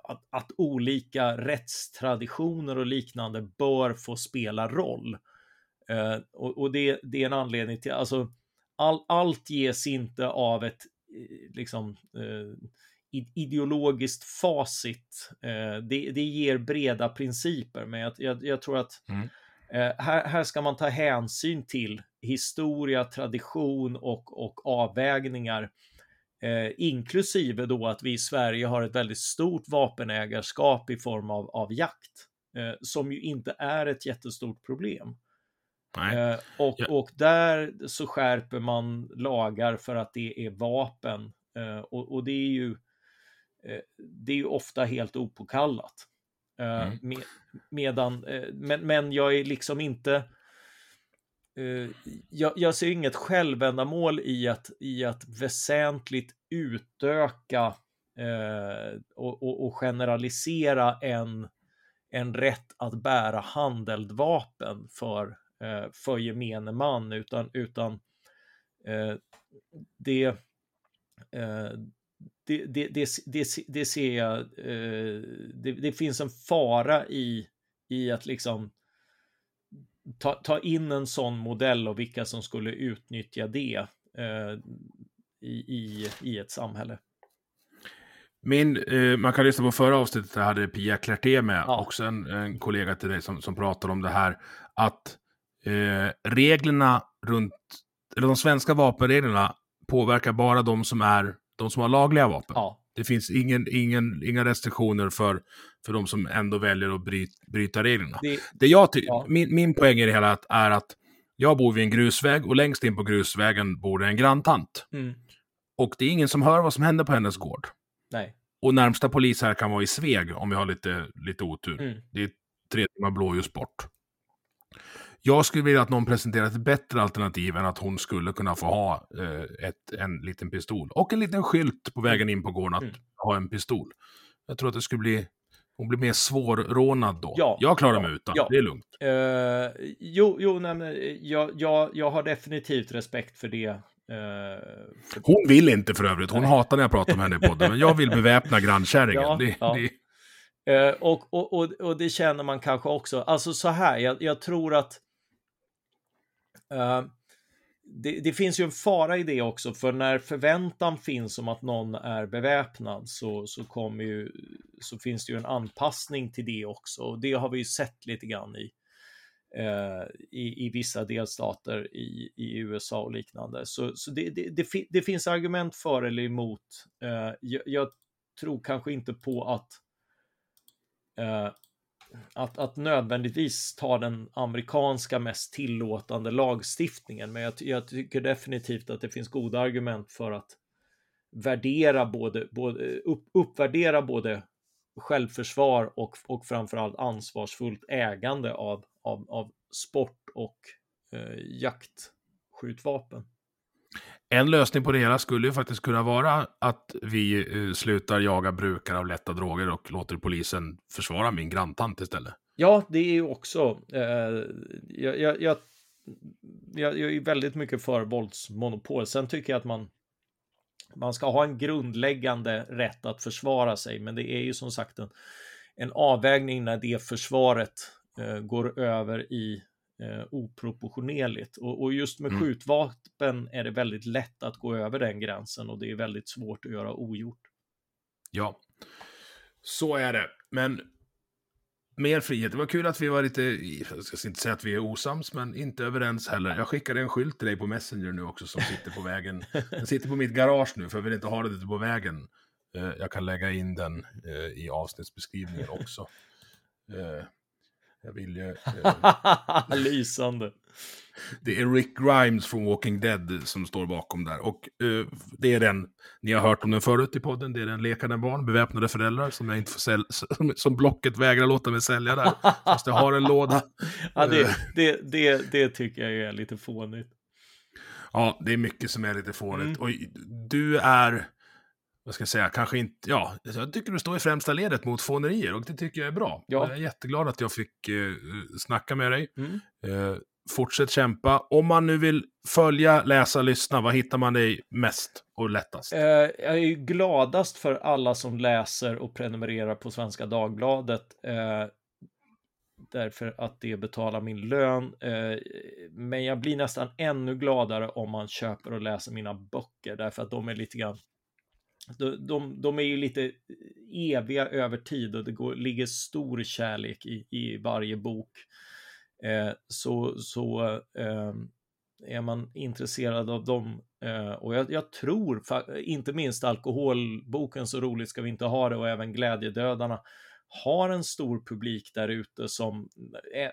att, att olika rättstraditioner och liknande bör få spela roll. Eh, och och det, det är en anledning till, alltså all, allt ges inte av ett eh, liksom eh, ideologiskt facit. Eh, det, det ger breda principer, men jag, jag, jag tror att Mm. eh, här, här ska man ta hänsyn till historia, tradition och, och avvägningar. Eh, inklusive då att vi i Sverige har ett väldigt stort vapenägarskap i form av, av jakt, eh, som ju inte är ett jättestort problem. Eh, och, Ja. och där så skärper man lagar för att det är vapen. Eh, och, och det är ju eh, det är ju ofta helt opåkallat. Eh, Mm. med, medan, men, men jag är liksom inte jag, jag ser inget självändamål i att, i att väsentligt utöka och, och, och generalisera en, en rätt att bära handeldvapen för, för gemene man, utan, utan eh, det, eh, det, det, det, det, ser jag, eh, det, finns en fara i, i att liksom ta, ta in en sån modell och vilka som skulle utnyttja det eh, i, i, i ett samhälle. Min, eh, man kan lyssna på förra avsnittet, där hade Pia Klerté med, Ja. också en, en kollega till dig som, som pratar om det här, att eh, reglerna runt, eller de svenska vapenreglerna påverkar bara de som är, de som har lagliga vapen. Ja, Det finns ingen, ingen, inga restriktioner för, för de som ändå väljer att bryt, bryta reglerna. det, Det jag Ja. min, min poäng i det hela är att jag bor vid en grusväg och längst in på grusvägen bor det en granntant. mm, Och det är ingen som hör vad som händer på hennes gård. nej, Och närmsta polis här kan vara i Sveg om vi har lite, lite otur. mm, Det är tre timmar blåljus bort. Jag skulle vilja att någon presenterar ett bättre alternativ än att hon skulle kunna få ha eh, ett, en liten pistol. Och en liten skylt på vägen in på gården att Mm. ha en pistol. Jag tror att det skulle bli... Hon blir mer svårrånad då. Ja, jag klarar ja, mig utan, ja. det är lugnt. Eh, jo, jo nej, men jag, jag, jag har definitivt respekt för det. Eh, för, Hon vill inte för övrigt, hon Nej. hatar när jag pratar om henne i podden, men jag vill beväpna grannkärringen. Ja, det, ja. det, Eh, och, och, och, och det känner man kanske också. Alltså så här, jag, jag tror att eh, Eh, det, det finns ju en fara i det också, för när förväntan finns om att någon är beväpnad så, så, kommer ju, så finns det ju en anpassning till det också. Och det har vi ju sett lite grann i, eh, i, i vissa delstater i, i USA och liknande. Så, så det, det, det, det finns argument för eller emot. Eh, jag, jag tror kanske inte på att eh, att, att nödvändigtvis ta den amerikanska mest tillåtande lagstiftningen, men jag, jag tycker definitivt att det finns goda argument för att värdera både, både upp, uppvärdera både självförsvar och, och framförallt ansvarsfullt ägande av, av, av sport och eh, jaktskjutvapen. En lösning på det hela skulle ju faktiskt kunna vara att vi eh, slutar jaga brukare av lätta droger och låter polisen försvara min granntant istället. Ja, det är ju också. Eh, jag, jag, jag, jag, jag är väldigt mycket för våldsmonopol. Sen tycker jag att man, man ska ha en grundläggande rätt att försvara sig, men det är ju som sagt en, en avvägning när det försvaret eh, går över i eh, oproportionerligt. Och, och just med Mm. skjutvapen är det väldigt lätt att gå över den gränsen och det är väldigt svårt att göra ogjort. Ja, så är det. Men mer frihet. Det var kul att vi var lite, jag ska inte säga att vi är osams, men inte överens heller. Jag skickade en skylt till dig på Messenger nu också som sitter på vägen. Den sitter på mitt garage nu, för jag vill inte ha det ute på vägen. Eh, jag kan lägga in den eh, i avsnittsbeskrivningen också. Eh, jag vill ju... Lysande. Det är Rick Grimes från Walking Dead som står bakom där. Och uh, det är den, ni har hört om den förut i podden, det är den lekande barn, beväpnade föräldrar som jag inte får sälja, som, som Blocket vägrar låta mig sälja där. Fast jag har en låda. ja, det, det, det, det tycker jag är lite fånigt. Ja, det är mycket som är lite fånigt. Mm. Och du är, vad ska jag säga, kanske inte, ja, jag tycker du står i främsta ledet mot fånerier och det tycker jag är bra. Ja. Jag är jätteglad att jag fick uh, snacka med dig. Mm. Uh, fortsätt kämpa. Om man nu vill följa, läsa, lyssna, vad hittar man dig mest och lättast? Uh, jag är ju gladast för alla som läser och prenumererar på Svenska Dagbladet. Uh, därför att det betalar min lön. Uh, men jag blir nästan ännu gladare om man köper och läser mina böcker, därför att de är lite grann de, de, de är ju lite eviga över tid och det går, ligger stor kärlek i, i varje bok. Eh, så så eh, är man intresserad av dem. Eh, och jag, jag, tror, inte minst alkoholboken Så roligt ska vi inte ha det och även Glädjedödarna har en stor publik där ute som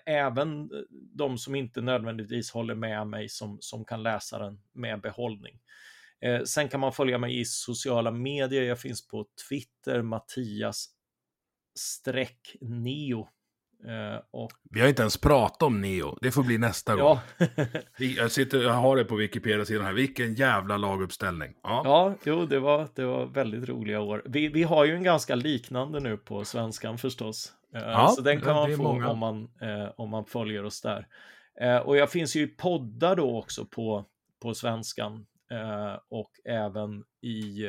även de som inte nödvändigtvis håller med mig som, som kan läsa den med behållning. Eh, sen kan man följa mig i sociala medier. Jag finns på Twitter, Mattias streck Neo Uh, och... Vi har inte ens pratat om Neo. Det får bli nästa gång. jag, sitter, jag har det på Wikipedia-sidan här. Vilken jävla laguppställning. Ja, ja jo, det var, det var väldigt roliga år. Vi, vi har ju en ganska liknande nu på svenskan förstås. Uh, ja, så den kan man få om man, uh, om man följer oss där. och jag finns ju i poddar då också på, på svenskan. Och även i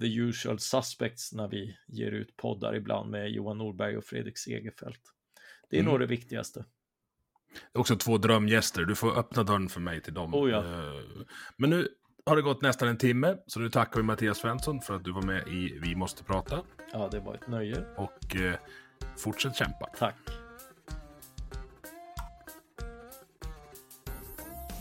The Usual Suspects när vi ger ut poddar ibland med Johan Norberg och Fredrik Segerfeldt. Det är mm. nog det viktigaste. Det är också två drömgäster. Du får öppna dörren för mig till dem. Oh ja. Eh, men nu har det gått nästan en timme, så nu tackar vi Mattias Svensson för att du var med i Vi måste prata. Ja, det var ett nöje. Och eh, fortsätt kämpa. Tack.